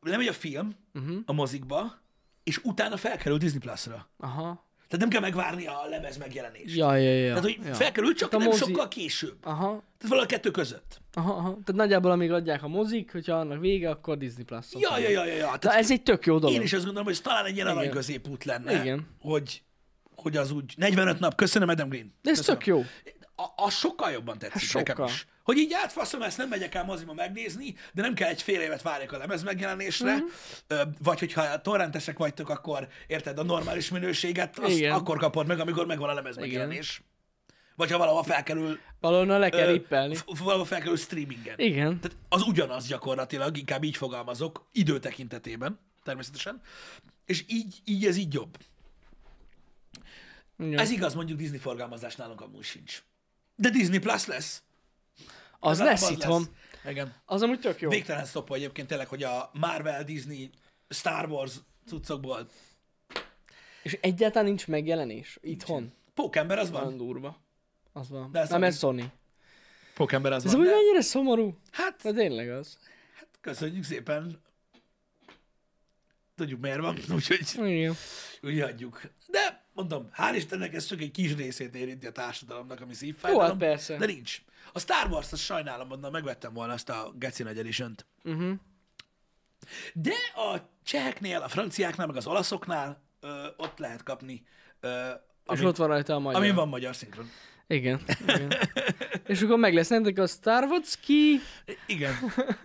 lemegy a film Uh-huh. a mozikba, és utána felkerül Disney Plus-ra. Aha. Tehát nem kell megvárni a lemez megjelenést. Ja, ja, ja. Tehát, hogy ja. felkerül, csak a nem mozi- sokkal később. Aha. Tehát valahol a kettő között. Aha, aha. Tehát nagyjából amíg adják a mozik, hogyha annak vége, akkor Disney plus Ja, ja, ja, ja. ja. Tehát ez egy tök jó dolog. Én is azt gondolom, hogy ez talán egy ilyen arany középút lenne, Igen. hogy, hogy az úgy 45 nap, köszönöm Adam Green. De ez köszönöm. tök jó. A, az sokkal jobban tetszik Hát nekem sokkal. is. Hogy így átfaszom, ezt nem megyek el moziba megnézni, de nem kell egy fél évet várjak a lemez megjelenésre, Mhm. mm-hmm. vagy hogyha torrentesek vagytok, akkor érted a normális minőséget, azt Igen. akkor kapod meg, amikor megvan a lemez megjelenés. Vagy ha valahol felkerül, Valahonnan le kell f- valahol felkerül streamingen. Igen. Tehát az ugyanaz gyakorlatilag, inkább így fogalmazok, idő tekintetében, természetesen. És így, így ez így jobb. Igen. Ez igaz, mondjuk Disney forgalmazás nálunk amúgy sincs. De Disney Plus lesz. Az Legalább lesz itthon. Igen. Az amúgy tök jó. Végtelen szopó egyébként tényleg, hogy a Marvel, Disney, Star Wars cuccokból És egyáltalán nincs megjelenés itthon. Pókember az Van van. durva. Az van. De ez Nem, ez Sony. Pókember az Ez van. amúgy De, mennyire szomorú. hát, De tényleg az. köszönjük szépen. Tudjuk miért van, úgyhogy úgy hagyjuk. De mondom, hál' Istennek ez csak egy kis részét érinti a társadalomnak, ami Jó, szívfájdalom. hát persze. De nincs. A Star Wars, azt sajnálom, mondom, megvettem volna azt a Geci nagy edition Uh-huh. De a cseheknél, a franciáknál, meg az olaszoknál ö, ott lehet kapni, ö, És ami, ott van rajta a magyar. amin van magyar szinkron. Igen. Igen. És akkor meg lesz nektek a Star Wars ki. Igen.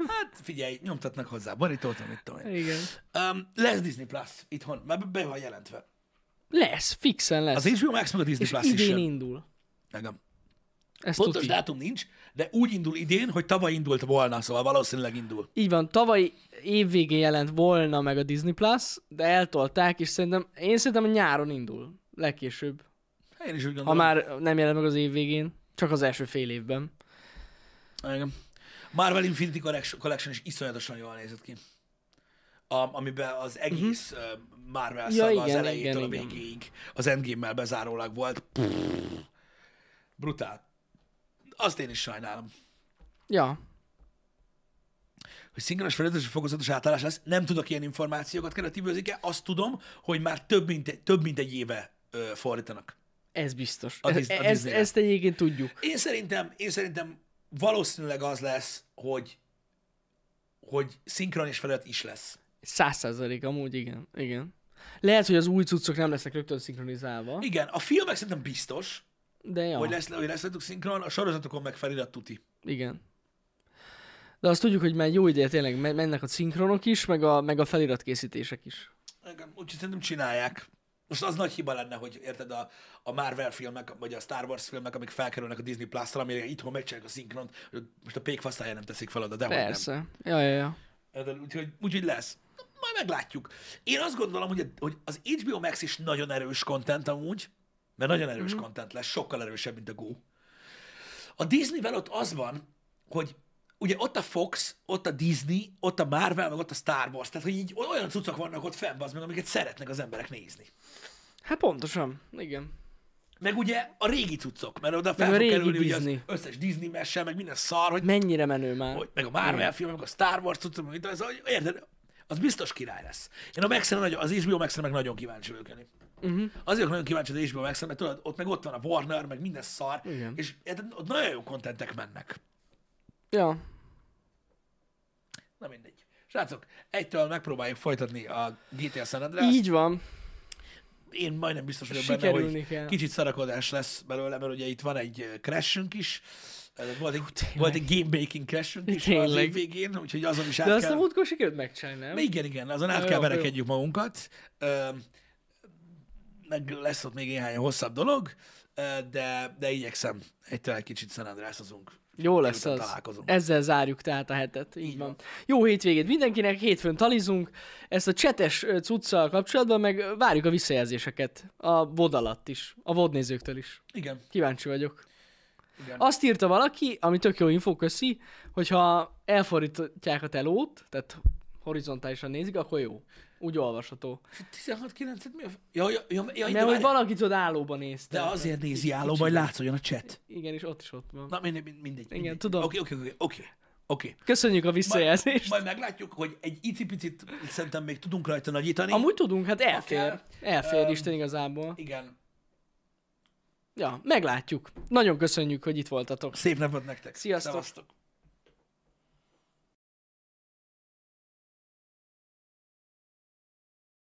Hát figyelj, nyomtatnak hozzá borítót, amit tudom én. Igen. Um, lesz Disney Plus itthon, már be van jelentve. Lesz, fixen lesz. Az HBO Max meg a Disney és Plus is idén jön. indul. Engem. Ez Pontos tuti. dátum nincs, de úgy indul idén, hogy tavaly indult volna, szóval valószínűleg indul. Így van, tavaly évvégén jelent volna meg a Disney Plus, de eltolták, és szerintem, én szerintem a nyáron indul. Legkésőbb. Én is úgy Ha gondolom. már nem jelent meg az év végén, csak az első fél évben. Igen. Marvel Infinity Collection, Collection is iszonyatosan jól nézett ki. A, amiben az egész uh-huh. Marvel Mhm. Ja, szaga az igen, elejétől igen, a igen. végéig az Endgame-mel bezárólag volt. Pff, brutál. Azt én is sajnálom. Ja, Hogy szinkronos felületes és fokozatos átállás lesz, nem tudok ilyen információkat keretívőzik-e, azt tudom, hogy már több mint egy, több mint egy éve ö, fordítanak. ez biztos. A Ez, Dis- a ezt, Disneyre. ezt egyébként tudjuk. Én szerintem, én szerintem valószínűleg az lesz, hogy hogy szinkron és felirat is lesz. Száz százalék amúgy, igen. igen. Lehet, hogy az új cuccok nem lesznek rögtön szinkronizálva, Igen, a filmek szerintem biztos, de ja, hogy lesz, hogy lesz velük szinkron, a sorozatokon meg felirat tuti. igen. De azt tudjuk, hogy már jó ideje tényleg me- mennek a szinkronok is, meg a, meg a feliratkészítések is. Igen, úgyhogy szerintem csinálják. Most az nagy hiba lenne, hogy érted a, a Marvel filmek, vagy a Star Wars filmek, amik felkerülnek a Disney Plus-ra, amire itthon megcsinálják a szinkront, most a pékfasztája nem teszik fel oda, de hogy nem. Persze. Ja, ja, ja. Úgyhogy, úgyhogy lesz. Meglátjuk. Én azt gondolom, hogy, hogy az HBO Max is nagyon erős content amúgy, mert nagyon erős mm-hmm. content lesz, sokkal erősebb, mint a Go. A Disneyvel ott az van, hogy ugye ott a Fox, ott a Disney, ott a Marvel, meg ott a Star Wars, tehát hogy így olyan cuccok vannak ott fenn, az meg, amiket szeretnek az emberek nézni. Hát pontosan, igen. Meg ugye a régi cuccok, mert oda fel fog kerülni ugye az Disney. összes Disney mese, meg minden szar, hogy Mennyire menő már. hogy, meg a Marvel film, meg a Star Wars cuccok, meg ez, hogy érted, az biztos király lesz. Én a max nagyon, az HBO max meg nagyon kíváncsi vagyok. Mhm. Uh-huh. Azért vagyok nagyon kíváncsi az HBO max mert tudod, ott meg ott van a Warner, meg minden szar, Igen. és ott nagyon jó kontentek mennek. Ja. Na mindegy. Srácok, egytől megpróbáljuk folytatni a GTA San Andreas. Így van. Én majdnem biztos vagyok benne, hogy kell. kicsit szarakodás lesz belőle, mert ugye itt van egy crashünk is, volt egy, tényleg. volt egy game baking crashünk is az év végén, úgyhogy azon is át De azt kell... a múltkor sikerült megcsinálni, nem? Igen, igen, azon át Jó, kell verekedjük magunkat. Meg lesz ott még néhány hosszabb dolog, de, de igyekszem egytől egy kicsit San. Jó lesz az. találkozunk. Ezzel zárjuk tehát a hetet. Így, Így van. van. Jó hétvégét mindenkinek, hétfőn talizunk. Ezt a csetes cuccal kapcsolatban meg várjuk a visszajelzéseket. A VOD alatt is. A VOD nézőktől is. Igen, Kíváncsi vagyok. Igen. Azt írta valaki, ami tök jó info, köszi, hogyha elfordítják a telót, tehát horizontálisan nézik, akkor jó. Úgy olvasható. 16 9 mi a... Ja, ja, ja, ja, Mert hogy valaki tudod állóban nézte. de azért nézi állóba, hogy látszódjon a chat. Igen, és ott is ott van. Na, mindegy, mindegy. mindegy. tudom. Oké, oké, oké, oké. Oké. Köszönjük a Majd, visszajelzést. majd meglátjuk, hogy egy icipicit szerintem még tudunk rajta nagyítani. Amúgy tudunk, hát elfér. Akár. Elfér Öm, Isten igazából. Igen. Ja, meglátjuk. Nagyon köszönjük, hogy itt voltatok. Szép napot nektek. Sziasztok. Szevasztok.